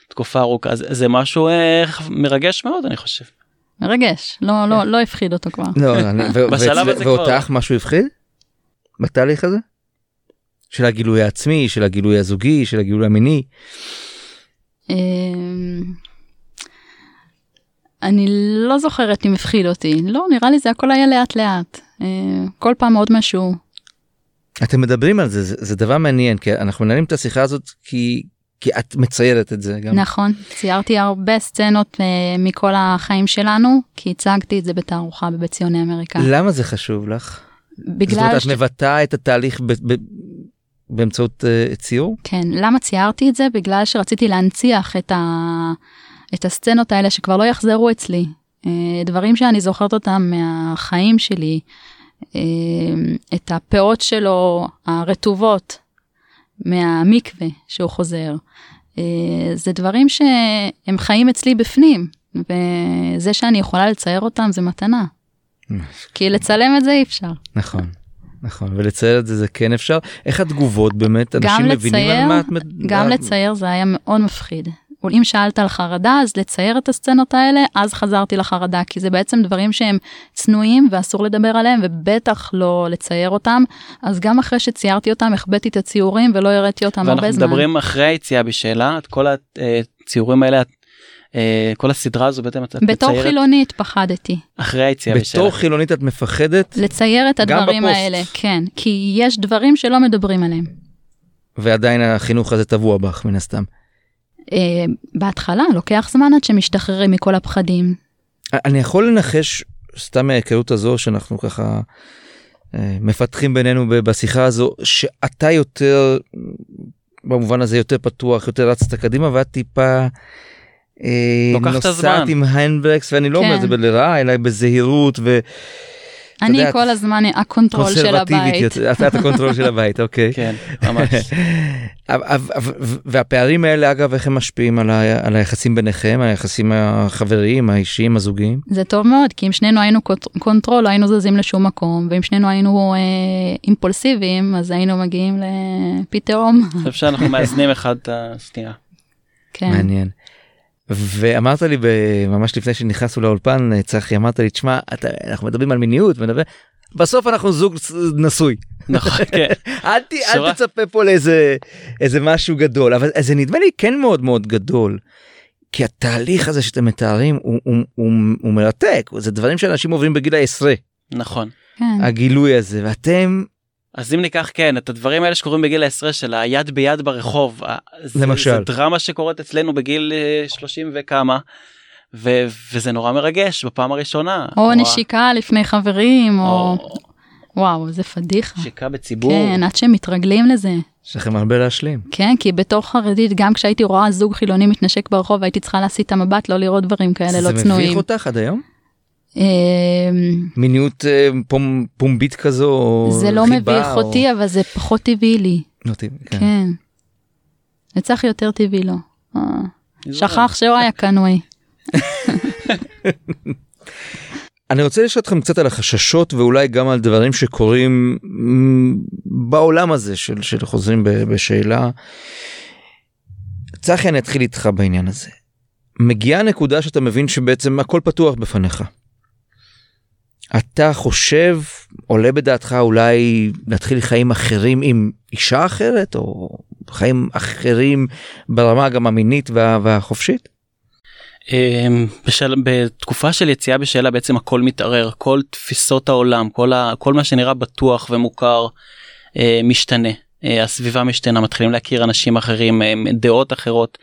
תקופה ארוכה זה, זה משהו אה, מרגש מאוד אני חושב. מרגש, לא, לא, לא הפחיד אותו כבר. לא, ו- בשלב הזה כבר ואותך משהו הפחיד? בתהליך הזה? של הגילוי העצמי של הגילוי הזוגי של הגילוי המיני אמ, אני לא זוכרת אם הפחיד אותי, לא, נראה לי זה הכל היה לאט לאט. אה, כל פעם עוד משהו. אתם מדברים על זה זה, זה דבר מעניין כי אנחנו מנהלים את השיחה הזאת כי כי את מציירת את זה גם נכון, ציירתי הרבה סצנות אה, מכל החיים שלנו, כי הצגתי את זה בתערוכה בבית ציוני אמריקה. למה זה חשוב לך? זאת בגלל אומרת, את ש... מבטאה את התהליך ב- ב- באמצעות uh, ציור? כן, למה ציירתי את זה? בגלל שרציתי להנציח את, ה... את הסצנות האלה שכבר לא יחזרו אצלי. אה, דברים שאני זוכרת אותם מהחיים שלי, אה, את הפאות שלו הרטובות מהמקווה שהוא חוזר. אה, זה דברים שהם חיים אצלי בפנים, וזה שאני יכולה לצייר אותם זה מתנה. כי לצלם את זה אי אפשר. נכון. נכון ולצייר את זה זה כן אפשר איך התגובות באמת אנשים גם מבינים על לצייר, מה את גם לצייר זה היה מאוד מפחיד. אם שאלת על חרדה אז לצייר את הסצנות האלה אז חזרתי לחרדה כי זה בעצם דברים שהם צנועים ואסור לדבר עליהם ובטח לא לצייר אותם אז גם אחרי שציירתי אותם החבאתי את הציורים ולא הראיתי אותם הרבה ואנחנו זמן. מדברים אחרי היציאה בשאלה את כל הציורים האלה את, אה, כל הסדרה הזו בעצם את את בתור מציירת חילונית פחדתי אחרי היציאה בשאלה. בתור חילונית את מפחדת לצייר את הדברים. האלה כן כי יש דברים שלא מדברים עליהם. ועדיין החינוך הזה טבוע בך מן הסתם. אה, בהתחלה לוקח זמן עד שמשתחררים מכל הפחדים. אני יכול לנחש סתם מההיכרות הזו שאנחנו ככה אה, מפתחים בינינו ב- בשיחה הזו שאתה יותר במובן הזה יותר פתוח יותר רצת קדימה ואת טיפה. אה, לוקח את נוסעת. עם ה handbrakes ואני לא אומר את זה כן. לרעה אלא בזהירות אני יודעת, כל הזמן ה control של הבית. את ה control של הבית אוקיי. כן ממש. והפערים האלה אגב איך הם משפיעים על ה- על היחסים ביניכם היחסים החבריים האישיים הזוגיים. זה טוב מאוד כי אם שנינו היינו cont- control לא היינו זזים לשום מקום ואם שנינו היינו אה, אימפולסיביים אז היינו מגיעים לפי תהום. אני חושב שאנחנו מאזנים אחד את השנייה. כן. מעניין. ואמרת לי ממש לפני שנכנסנו לאולפן אה, צחי אמרת לי תשמע אתה, אנחנו מדברים על מיניות מדבר בסוף אנחנו זוג נשוי נכון כן. אל, ת, אל. תצפה פה לאיזה איזה משהו גדול אבל זה נדמה לי כן מאוד מאוד גדול. כי התהליך הזה שאתם מתארים הוא, הוא, הוא, הוא מרתק זה דברים שאנשים עוברים בגיל העשרה נכון. כן. הגילוי הזה ואתם אז אם ניקח כן את הדברים האלה שקורים בגיל העשרה של היד ביד ברחוב זה, למשל. זה דרמה שקורית אצלנו בגיל אה, 30 וכמה ו, וזה נורא מרגש בפעם הראשונה או ה- נשיקה לפני חברים, או... או וואו, זה פדיחה. נשיקה בציבור כן, עד שהם מתרגלים לזה. יש לכם הרבה להשלים. כן, כי בתור חרדית, גם כשהייתי רואה זוג חילוני מתנשק ברחוב, הייתי צריכה להסיט את המבט, לא לראות דברים כאלה לא זה מביך צנועים. אותך עד היום? אמ, מיניות אה, פום- פומבית כזו? או זה לא מביך או- אותי, אבל זה פחות טבעי לי. לא טבעי, כן. כן. לצחי יותר טבעי לו. אה, שכח שהוא היה קנוי. אני רוצה לשאול אתכם קצת על החששות ואולי גם על דברים שקורים בעולם הזה של, של חוזרים ב- בשאלה. צחי אני אתחיל איתך בעניין הזה. מגיעה נקודה שאתה מבין שבעצם הכל פתוח בפניך. אתה חושב עולה בדעתך אולי להתחיל חיים אחרים עם אישה אחרת או חיים אחרים ברמה גם המינית וה, והחופשית? אמ, בשל, בתקופה של יציאה בשאלה בעצם הכל מתערער כל תפיסות העולם כל, ה, כל מה שנראה בטוח ומוכר אה, משתנה אה, הסביבה משתנה מתחילים להכיר אנשים אחרים אה, דעות אחרות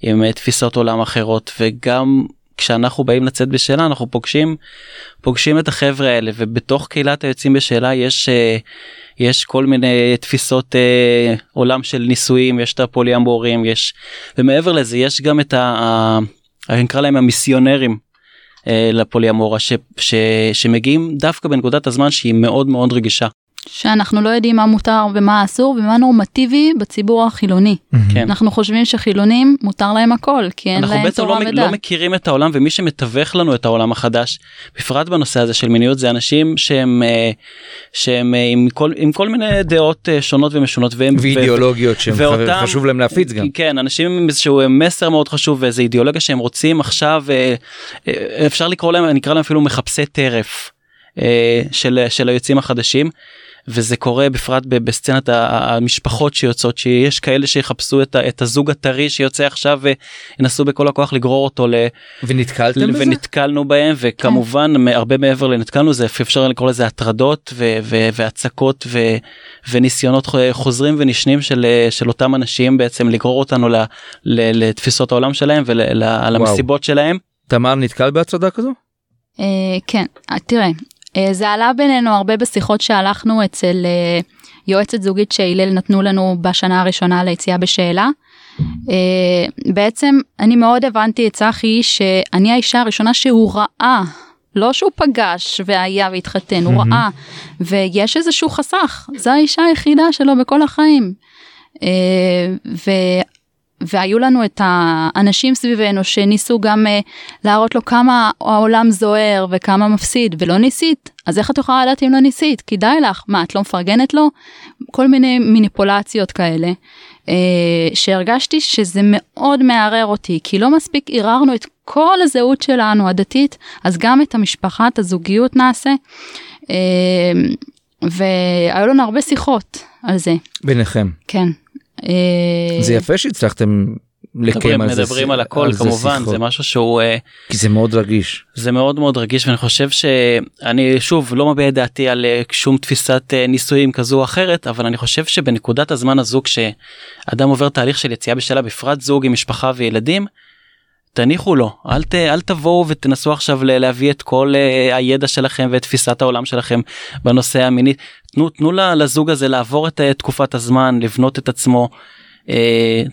עם תפיסות עולם אחרות וגם כשאנחנו באים לצאת בשאלה אנחנו פוגשים פוגשים את החבר'ה האלה ובתוך קהילת היוצאים בשאלה יש אה, יש כל מיני תפיסות אה, עולם של נישואים יש את הפוליאמורים יש ומעבר לזה יש גם את ה... אני נקרא להם המיסיונרים אה, לפוליאמורה ש, ש, שמגיעים דווקא בנקודת הזמן שהיא מאוד מאוד רגישה. שאנחנו לא יודעים מה מותר ומה אסור ומה נורמטיבי בציבור החילוני. כן. אנחנו חושבים שחילונים מותר להם הכל, כי אין אנחנו להם בעצם תורה לא, ודת. לא מכירים את העולם ומי שמתווך לנו את העולם החדש בפרט בנושא הזה של מיניות זה אנשים שהם אה, שהם אה, עם כל עם כל מיני דעות אה, שונות ומשונות והם ואידיאולוגיות שחשוב להם להפיץ גם. כן אנשים עם איזשהו מסר מאוד חשוב ואיזה אידיאולוגיה שהם רוצים עכשיו אפשר לקרוא להם אני אקרא להם אפילו מחפשי טרף של של היוצאים החדשים. וזה קורה בפרט בסצנת המשפחות שיוצאות שיש כאלה שיחפשו את, את הזוג הטרי שיוצא עכשיו וינסו בכל הכוח לגרור אותו ל... ונתקלתם בזה? ונתקלנו בהם וכמובן מ- הרבה מעבר לנתקלנו זה אפשר לקרוא לזה הטרדות ו- ו- והצקות ו- וניסיונות חוזרים ונשנים של, של אותם אנשים בעצם לגרור אותנו ל- ל- לתפיסות העולם שלהם ולמסיבות שלהם. תמר נתקל בהצעדה כזו? אה, כן, אה, תראה, אה, זה עלה בינינו הרבה בשיחות שהלכנו אצל אה, יועצת זוגית שהלל נתנו לנו בשנה הראשונה ליציאה בשאלה. אה, בעצם אני מאוד הבנתי את צחי שאני האישה הראשונה שהוא ראה. לא שהוא פגש והיה והתחתן, הוא ראה ויש איזשהו חסך, זו האישה היחידה שלו בכל החיים. והיו לנו את האנשים סביבנו שניסו גם uh, להראות לו כמה העולם זוהר וכמה מפסיד ולא ניסית. אז איך את יכולה לדעת אם לא ניסית? כדאי לך. מה את לא מפרגנת לו? כל מיני מניפולציות כאלה. uh, שהרגשתי שזה מאוד מערער אותי כי לא מספיק ערערנו את כל הזהות שלנו הדתית אז גם את המשפחה את הזוגיות נעשה. uh, והיו לנו הרבה שיחות על זה. ביניכם. כן. אה, זה יפה שהצלחתם לקיים על זה מדברים על הכל זה כמובן שיחות. זה משהו שהוא אה, כי זה מאוד רגיש. זה מאוד מאוד רגיש ואני חושב שאני שוב לא מביע את דעתי על אה, שום תפיסת נישואים כזו או אחרת אבל אני חושב שבנקודת הזמן הזו כשאדם עובר תהליך של יציאה בשאלה בפרט זוג עם משפחה וילדים. תניחו לו אל, ת, אל תבואו ותנסו עכשיו להביא את כל uh, הידע שלכם ואת תפיסת העולם שלכם בנושא המיני תנו תנו לזוג הזה לעבור את uh, תקופת הזמן לבנות את עצמו uh,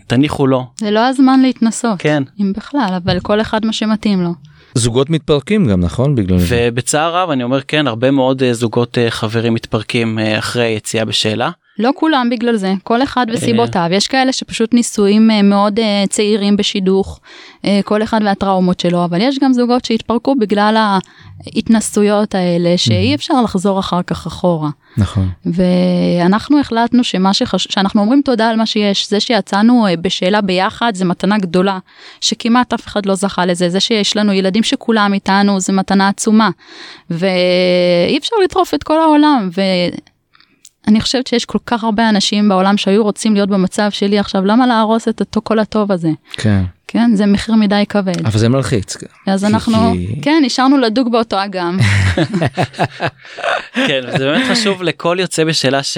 תניחו לו זה לא הזמן להתנסות, כן אם בכלל, אבל כל אחד מה שמתאים לו. זוגות מתפרקים גם נכון בגלל זה. ובצער רב אני אומר כן הרבה מאוד uh, זוגות uh, חברים מתפרקים uh, אחרי יציאה בשאלה. לא כולם בגלל זה, כל אחד וסיבותיו. יש כאלה שפשוט נישואים אה, מאוד אה, צעירים בשידוך, אה, כל אחד והטראומות שלו, אבל יש גם זוגות שהתפרקו בגלל ההתנסויות האלה, שאי אפשר לחזור אחר כך אחורה. נכון. ואנחנו החלטנו שמה שחש... שאנחנו אומרים תודה על מה שיש, זה שיצאנו בשאלה ביחד זה מתנה גדולה, שכמעט אף אחד לא זכה לזה, זה שיש לנו ילדים שכולם איתנו זה מתנה עצומה, ואי אפשר לטרוף את כל העולם, ואני חושבת שיש כל כך הרבה אנשים בעולם שהיו רוצים להיות במצב שלי עכשיו, למה להרוס את אותו כל הטוב הזה? כן. כן, זה מחיר מדי כבד. אבל זה מלחיץ. אז כי- אנחנו, כן, נשארנו לדוג באותו אגם. כן, זה באמת חשוב לכל יוצא בשאלה ש...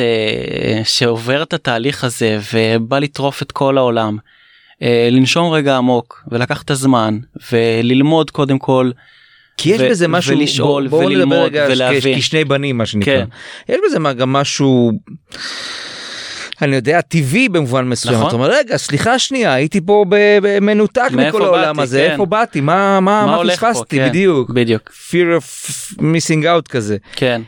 שעובר את התהליך הזה ובא לטרוף את כל העולם. אה, לנשום רגע עמוק ולקח את הזמן וללמוד קודם כל. כי יש בזה משהו, ולשאול בוא- בואו נדבר וללמוד רגע ולהבין. כשני בנים מה שנקרא. כן. יש בזה מה- גם משהו, אני יודע, טבעי במובן מסוים. נכון. אתה אומר, רגע, סליחה שנייה, הייתי פה ב- ב- מנותק מאיפה מכל העולם באתי, הזה, כן. איפה באתי, מה מה- מה מה? פספסתי, כן, בדיוק. בדיוק fear of missing out כזה. כן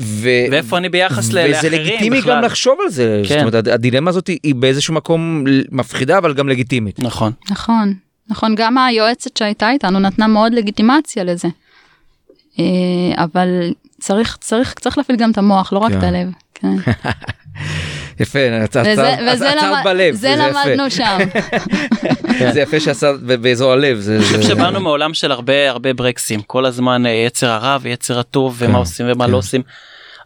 ו- ואיפה אני ביחס ל- וזה לאחרים לגיטימי בכלל. גם לחשוב על זה, זאת כן. אומרת הד- הדילמה הזאת היא באיזשהו מקום מפחידה אבל גם לגיטימית. נכון נכון, נכון, גם היועצת שהייתה איתנו נתנה מאוד לגיטימציה לזה. אה, אבל צריך, צריך, צריך להפעיל גם את המוח, לא רק כן. את הלב. כן. יפה, עצרת בלב, זה יפה. למדנו שם. זה יפה שעשת ב- באזור הלב. אני חושב שבאנו מעולם של הרבה הרבה ברקסים כל הזמן אה, יצר הרע ויצר הטוב ומה כן, עושים ומה כן. לא עושים.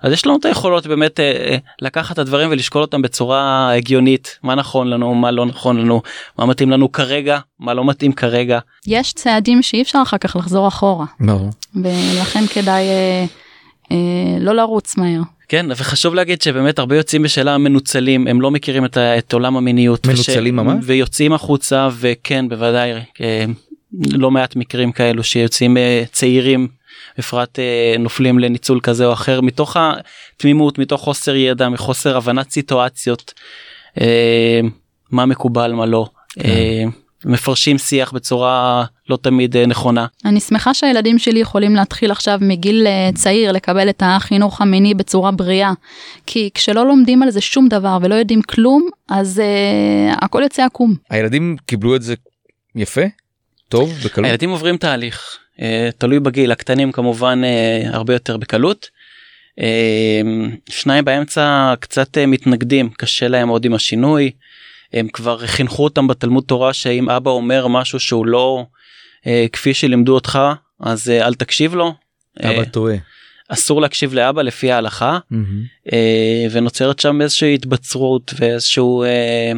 אז יש לנו את היכולות באמת אה, אה, לקחת את הדברים ולשקול אותם בצורה הגיונית מה נכון לנו מה לא נכון לנו מה מתאים לנו כרגע מה לא מתאים כרגע. יש צעדים שאי אפשר אחר כך לחזור אחורה, ברור. ולכן כדאי אה, אה, לא לרוץ מהר. כן וחשוב להגיד שבאמת הרבה יוצאים בשאלה מנוצלים הם לא מכירים את, ה- את עולם המיניות. מנוצלים ממש? ויוצאים החוצה וכן בוודאי אה, לא מעט מקרים כאלו שיוצאים אה, צעירים בפרט אה, נופלים לניצול כזה או אחר מתוך התמימות מתוך חוסר ידע מחוסר הבנת סיטואציות אה, מה מקובל מה לא. אה, מפרשים שיח בצורה לא תמיד אה, נכונה. אני שמחה שהילדים שלי יכולים להתחיל עכשיו מגיל אה, צעיר לקבל את החינוך המיני בצורה בריאה. כי כשלא לומדים על זה שום דבר ולא יודעים כלום, אז אה, הכל יוצא עקום. הילדים קיבלו את זה יפה? טוב? בקלות? הילדים עוברים תהליך תלוי בגיל הקטנים כמובן אה, הרבה יותר בקלות. אה, שניים באמצע קצת אה, מתנגדים קשה להם מאוד עם השינוי. הם כבר חינכו אותם בתלמוד תורה שאם אבא אומר משהו שהוא לא אה, כפי שלימדו אותך אז אה, אל תקשיב לו. אבא אה, טועה. אסור להקשיב לאבא לפי ההלכה מהמם. אה, ונוצרת שם איזושהי התבצרות ואיזשהו אה,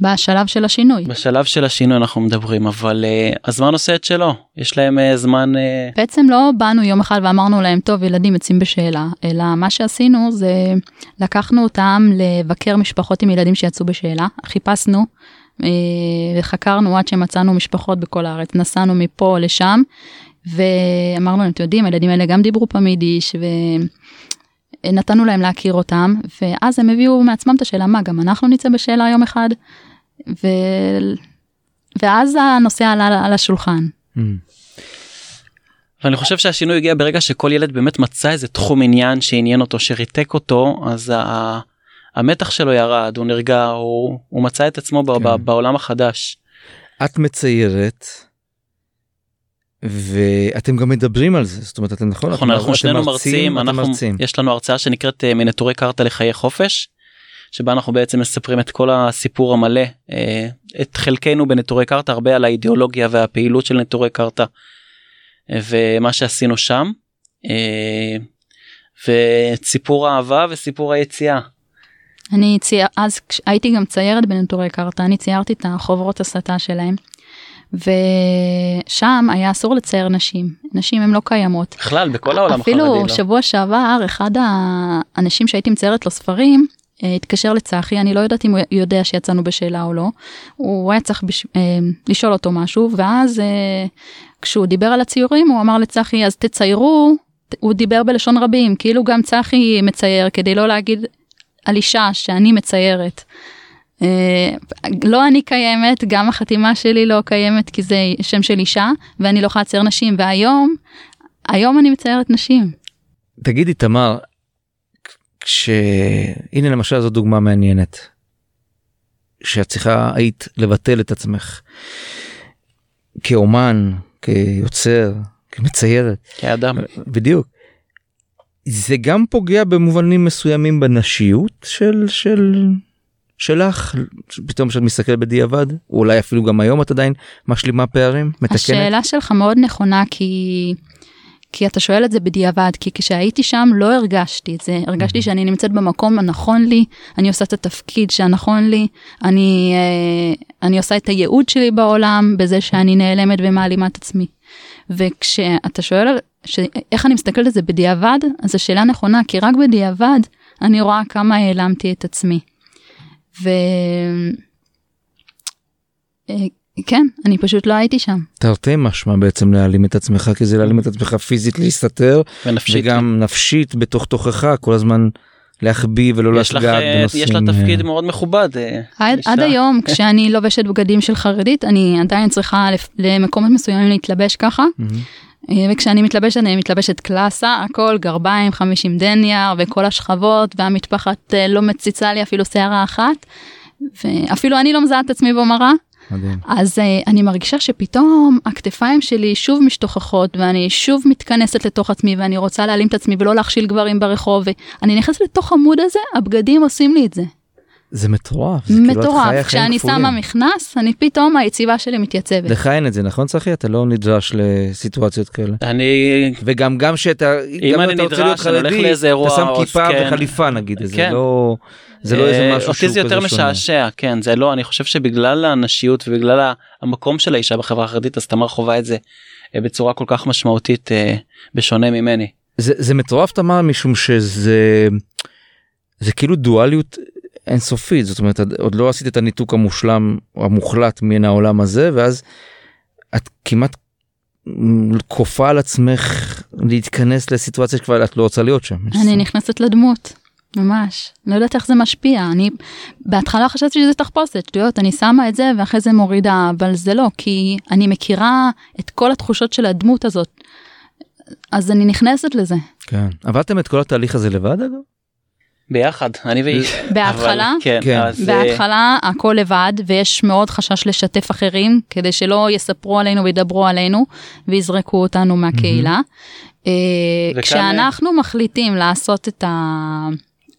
בשלב של השינוי. בשלב של השינוי אנחנו מדברים אבל אה, הזמן עושה את שלו יש להם אה, זמן אה, בעצם לא באנו יום אחד ואמרנו להם, טוב, ילדים יוצאים בשאלה, אלא מה שעשינו זה לקחנו אותם לבקר משפחות עם ילדים שיצאו בשאלה, חיפשנו וחקרנו עד שמצאנו משפחות בכל הארץ, נסענו מפה לשם, ואמרנו להם, אתם יודעים, הילדים האלה גם דיברו פעם יידיש, ונתנו להם להכיר אותם, ואז הם הביאו מעצמם את השאלה, מה, גם אנחנו נצא בשאלה יום אחד? ו... ואז הנושא עלה על השולחן. מהמם. ואני חושב שהשינוי הגיע ברגע שכל ילד באמת מצא איזה תחום עניין שעניין אותו שריתק אותו אז ה- המתח שלו ירד הוא נרגע הוא, הוא מצא את עצמו כן. ב- בעולם החדש. את מציירת ואתם גם מדברים על זה זאת אומרת אתם נכון נכון אתם- אנחנו אתם שנינו מרצים אתם אנחנו מרצים. יש לנו הרצאה שנקראת אה, מנטורי קרתא לחיי חופש. שבה אנחנו בעצם מספרים את כל הסיפור המלא אה, את חלקנו בנטורי קרתא הרבה על האידיאולוגיה והפעילות של נטורי קרתא אה, ומה שעשינו שם אה, ואת סיפור האהבה וסיפור היציאה. אני צייר, אז הייתי גם ציירת בנטורי קרתא, אני ציירתי את החוברות הסתה שלהם. ושם היה אסור לצייר נשים, נשים הן לא קיימות. בכלל בכל העולם אפילו החרדי. לא? שבוע שעבר אחד האנשים שהייתי מציירת לו ספרים התקשר לצחי, אני לא יודעת אם הוא יודע שיצאנו בשאלה או לא, הוא היה צריך בש... אה, לשאול אותו משהו, ואז אה, כשהוא דיבר על הציורים הוא אמר לצחי אז תציירו, הוא דיבר בלשון רבים, כאילו גם צחי מצייר כדי לא להגיד על אישה שאני מציירת. אה, לא אני קיימת, גם החתימה שלי לא קיימת כי זה שם של אישה, ואני לא יכולה לצייר נשים, והיום, היום אני מציירת נשים. תגידי תמר, כש... הנה למשל זו דוגמה מעניינת. שאת צריכה היית לבטל את עצמך כאומן, כיוצר, כמציירת, כאדם. בדיוק. זה גם פוגע במובנים מסוימים בנשיות של של שלך פתאום כשאת מסתכלת בדיעבד או אולי אפילו גם היום את עדיין משלימה פערים מתקנת. השאלה שלך מאוד נכונה כי כי אתה שואל את זה בדיעבד, כי כשהייתי שם לא הרגשתי את זה, הרגשתי שאני נמצאת במקום הנכון לי, אני עושה את התפקיד שהנכון לי, אני, אה, אני עושה את הייעוד שלי בעולם בזה שאני נעלמת ומעלימה את עצמי. וכשאתה שואל ש... איך אני מסתכלת על זה בדיעבד, אז השאלה נכונה, כי רק בדיעבד אני רואה כמה העלמתי את עצמי. ו... כן, אני פשוט לא הייתי שם. תרתי משמע בעצם להעלים את עצמך, כי זה להעלים את עצמך פיזית להסתתר, ונפשית. וגם נפשית בתוך תוכך, כל הזמן להחביא ולא יש לך, לגעת אה, בנושאים. יש לה תפקיד אה, מאוד מכובד. אה, עד. עד היום כשאני לובשת בגדים של חרדית אני עדיין צריכה לפ- למקומות מסוימים להתלבש ככה וכשאני מתלבשת אני מתלבשת קלאסה הכל גרביים 50 דניאר וכל השכבות והמטפחת לא מציצה לי אפילו שערה אחת. ואפילו אני לא מזהה את עצמי במראה מדהים. אז אה, אני מרגישה שפתאום הכתפיים שלי שוב משתוכחות ואני שוב מתכנסת לתוך עצמי ואני רוצה להעלים את עצמי ולא להכשיל גברים ברחוב ואני נכנסת לתוך עמוד הזה הבגדים עושים לי את זה. זה מטורף. זה כאילו את מטורף, כשאני. שמה מכנס, אני פתאום היציבה שלי מתייצבת. לך אין את זה נכון צחי? אתה לא נדרש לסיטואציות כאלה. אני וגם גם שאתה, אם אני נדרש, אני הולך לאיזה אירוע אתה שם כיפה כן. וחליפה נגיד, זה כן. לא, זה לא איזה אה, משהו אותי שהוא זה יותר כזה שונה. משעשע כן זה לא אני חושב שבגלל הנשיות ובגלל המקום של האישה בחברה החרדית אז תמר חווה את זה אה, בצורה כל כך משמעותית אה, בשונה ממני. זה, זה מטורף תמר משום שזה זה כאילו דואליות אינסופית זאת אומרת עוד לא עשית את הניתוק המושלם המוחלט מן העולם הזה ואז את כמעט כופה על עצמך להתכנס לסיטואציה שכבר את לא רוצה להיות שם. אני נכנסת לדמות, ממש. לא יודעת איך זה משפיע. אני בהתחלה חשבתי שזה תחפושת, שטויות, אני שמה את זה ואחרי זה מורידה, אבל זה לא, כי אני מכירה את כל התחושות של הדמות הזאת. אז אני נכנסת לזה. כן. עברתם את כל התהליך הזה לבד אגב? ביחד אני והיא. בהתחלה? כן, כן. אז, אה, בהתחלה הכל לבד ויש מאוד חשש לשתף אחרים כדי שלא יספרו עלינו וידברו עלינו ויזרקו אותנו מהקהילה. אה, וכאן, כשאנחנו מחליטים לעשות את, ה...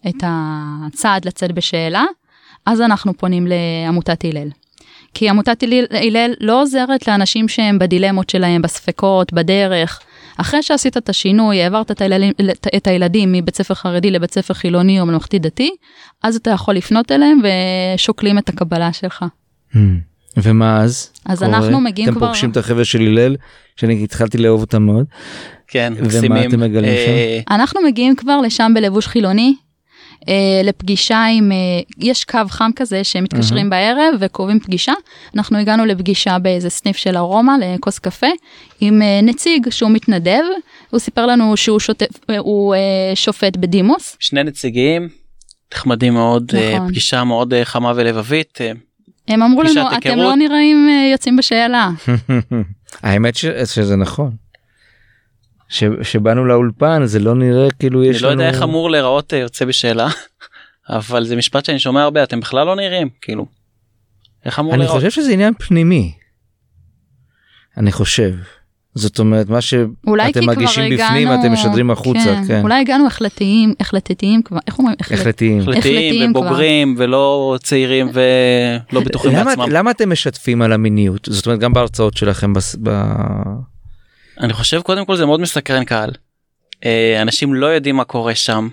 את הצעד לצאת בשאלה אז אנחנו פונים לעמותת הלל. כי עמותת הלל לא עוזרת לאנשים שהם בדילמות שלהם, בספקות, בדרך. אחרי שעשית את השינוי, העברת את הילדים, את הילדים מבית ספר חרדי לבית ספר חילוני או ממלכתי דתי, אז אתה יכול לפנות אליהם ושוקלים את הקבלה שלך. Hmm. ומה אז? אז קורה? אנחנו מגיעים אתם כבר- פוגשים את החבר'ה של הלל שאני התחלתי לאהוב אותם מאוד. כן, ומה מקסימים. אתם מגלים אה, אנחנו מגיעים כבר לשם בלבוש חילוני, לפגישה עם, אה, יש קו חם כזה שמתקשרים בערב וקובעים פגישה. אנחנו הגענו לפגישה באיזה סניף של ארומה לכוס קפה עם אה, נציג שהוא מתנדב, הוא סיפר לנו שהוא שוטף, אה, הוא אה, שופט בדימוס. שני נציגים נחמדים מאוד אה, נכון. פגישה מאוד אה, חמה ולבבית. אה, הם אמרו לנו, אתם היכרות." לא נראים אה, יוצאים בשאלה. האמת ש... שזה נכון. ש... שבאנו לאולפן זה לא נראה כאילו אני יש לא לנו... יודע איך אמור להיראות אה, יוצא בשאלה אבל זה משפט שאני שומע הרבה אתם בכלל לא נראים כאילו. איך אמור אני להיראות? חושב שזה עניין פנימי. אני חושב. זאת אומרת מה שאתם מרגישים הגענו... בפנים אתם משדרים החוצה. כן. אולי הגענו החלטיים, החלטיים כבר, איך אומרים? החלט- החלטיים. החלטיים החלטיים כבר. ובוגרים ולא צעירים ולא בטוחים למה, בעצמם. למה אתם משתפים על המיניות? זאת אומרת גם בהרצאות שלכם בס... ב... אני חושב קודם כל זה מאוד מסקרן קהל. אה, אנשים לא יודעים מה קורה שם.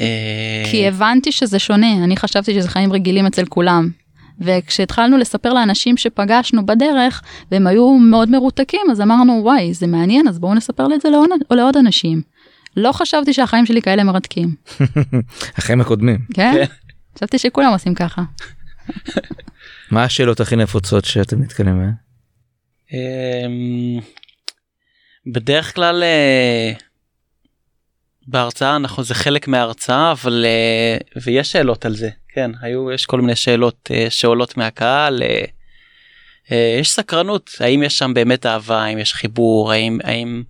אה, כי הבנתי שזה שונה, אני חשבתי שזה חיים רגילים אצל כולם. וכשהתחלנו לספר לאנשים שפגשנו בדרך והם היו מאוד מרותקים אז אמרנו וואי זה מעניין אז בואו נספר את זה לעוד, לעוד אנשים. לא חשבתי שהחיים שלי כאלה מרתקים, החיים הקודמים. כן? חשבתי שכולם עושים ככה. מה השאלות הכי נפוצות שאתם נתקלים בהן? בדרך כלל אה, בהרצאה אנחנו זה חלק מההרצאה אבל אה, ויש שאלות על זה כן היו יש כל מיני שאלות אה, שעולות מהקהל אה, אה, יש סקרנות האם יש שם באמת אהבה האם יש חיבור האם האם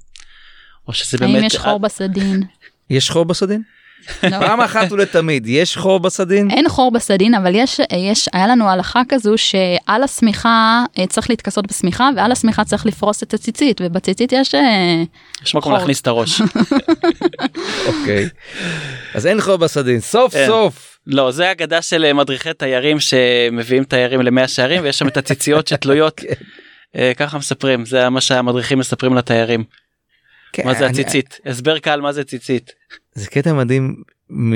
או שזה באמת האם יש חור בסדין? יש חור בסדין? לא. פעם אחת ולתמיד יש חור בסדין? אין חור בסדין אבל יש יש היה לנו הלכה כזו שעל השמיכה אה, צריך להתכסות בשמיכה ועל השמיכה צריך לפרוס את הציצית ובציצית יש אה, יש מקום. להכניס את הראש אוקיי. אז אין חור בסדין סוף אין. סוף. לא זה אגדה של אה, מדריכי תיירים שמביאים תיירים למאה שערים ויש שם את הציציות שתלויות אה, ככה מספרים זה מה שהמדריכים מספרים לתיירים. כן, מה זה אני- הציצית הסבר קל מה זה ציצית. זה קטע מדהים מ...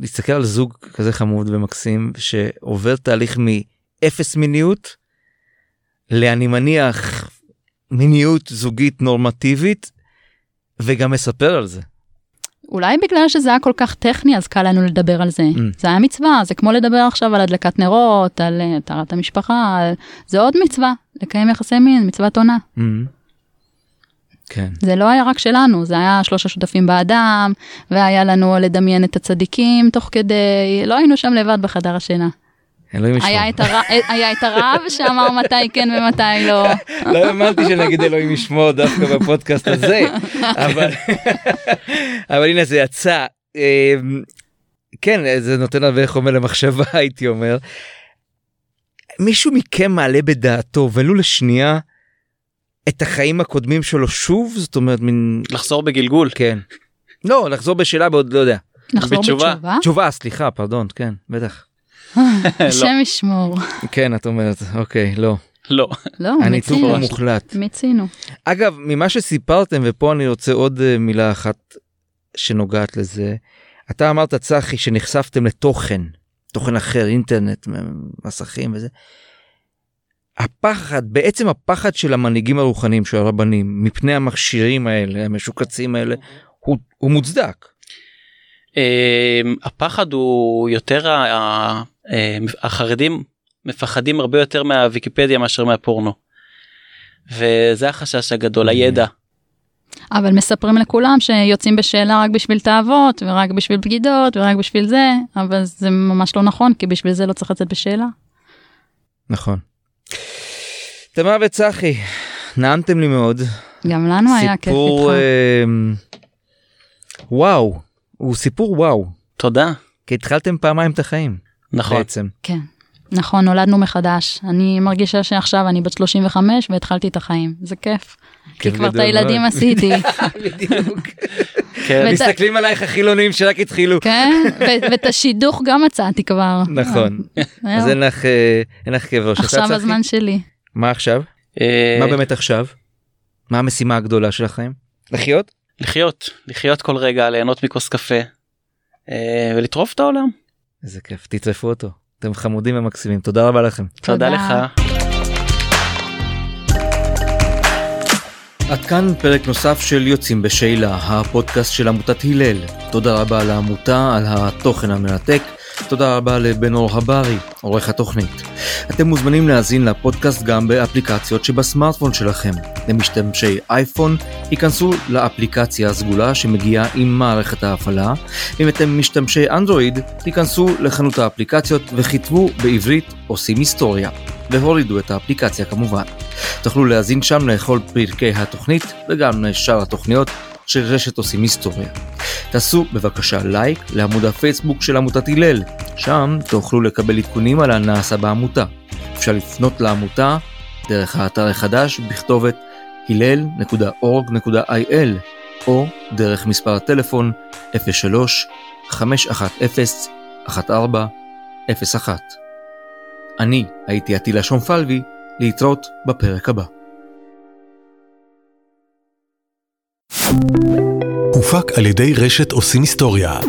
להסתכל על זוג כזה חמוד ומקסים שעובר תהליך מאפס מיניות לאני מניח מיניות זוגית נורמטיבית וגם מספר על זה. אולי בגלל שזה היה כל כך טכני אז קל לנו לדבר על זה. Mm. זה היה מצווה, זה כמו לדבר עכשיו על הדלקת נרות, על אה, טהרת המשפחה, על... זה עוד מצווה, לקיים יחסי מין, מצוות עונה. Mm. כן. זה לא היה רק שלנו, זה היה שלושה שותפים באדם, והיה לנו לדמיין את הצדיקים תוך כדי, לא היינו שם לבד בחדר השינה. אלוהים ישמור. היה את, הר... היה את הרב שאמר מתי כן ומתי לא. לא האמנתי שנגיד אלוהים ישמור דווקא בפודקאסט הזה אבל אבל הנה זה יצא אה, כן זה נותן הרבה חומר למחשבה הייתי אומר. מישהו מכם מעלה בדעתו ולו לשנייה את החיים הקודמים שלו שוב זאת אומרת מין לחזור בגלגול. כן. לא לחזור בשאלה בעוד לא יודע נחזור בתשובה. תשובה סליחה פרדון כן בטח השם ישמור. כן את אומרת אוקיי לא לא. לא, הניתוק מיצינו. המוחלט. מיצינו. אגב, ממה שסיפרתם, ופה אני רוצה עוד אה, מילה אחת שנוגעת לזה, אתה אמרת, צחי, שנחשפתם לתוכן, תוכן אחר, אינטרנט, מסכים וזה. הפחד, בעצם הפחד של המנהיגים הרוחניים, של הרבנים, מפני המכשירים האלה, המשוקצים האלה, הוא, הוא מוצדק. אמ, הפחד הוא יותר ה- ה- אמ, החרדים מפחדים הרבה יותר מהוויקיפדיה מאשר מהפורנו. וזה החשש הגדול הידע. אבל מספרים לכולם שיוצאים בשאלה רק בשביל תאוות, ורק בשביל בגידות, ורק בשביל זה, אבל זה ממש לא נכון, כי בשביל זה לא צריך לצאת בשאלה. נכון. תמר וצחי, נעמתם לי מאוד. גם לנו היה כיף סיפור, איתך. אה, וואו, הוא סיפור וואו. תודה. כי התחלתם פעמיים את החיים נכון. בעצם. כן. נכון, נולדנו מחדש. אני מרגישה שעכשיו אני בת 35 והתחלתי את החיים. זה כיף. כי כבר את הילדים. עשיתי. בדיוק. כן. מסתכלים עלייך החילונים שרק התחילו. כן, ואת השידוך גם מצאתי כבר. נכון. אז זהו. אין לך אה, אין לך כאב ראש. עכשיו? הזמן שלי. מה עכשיו? אה, מה באמת עכשיו? מה המשימה הגדולה של החיים? לחיות? לחיות לחיות כל רגע ליהנות מכוס קפה אה, ולטרוף את העולם. איזה כיף, תטרפו אותו. אתם חמודים ומקסימים, תודה רבה לכם. תודה תודה. לך. עד כאן פרק נוסף של יוצאים בשאלה, הפודקאסט של עמותת הלל. תודה רבה לעמותה על התוכן המרתק. תודה רבה לבן אור הברי, עורך התוכנית. אתם מוזמנים להאזין לפודקאסט גם באפליקציות שבסמארטפון שלכם. למשתמשי אייפון, היכנסו לאפליקציה הסגולה שמגיעה עם מערכת ההפעלה. אם אתם משתמשי אנדרואיד, היכנסו לחנות האפליקציות וכתבו בעברית עושים היסטוריה. והורידו את האפליקציה כמובן. תוכלו להאזין שם לכל פרקי התוכנית וגם לשאר התוכניות של רשת עושים היסטוריה. תעשו בבקשה לייק לעמוד הפייסבוק של עמותת הלל, שם תוכלו לקבל עדכונים על הנעשה בעמותה. אפשר לפנות לעמותה דרך האתר החדש בכתובת הלל.org.il או דרך מספר הטלפון 03 510 1401. אני הייתי עטילה שומפלבי, להתראות בפרק הבא. הופק על ידי רשת עושים היסטוריה.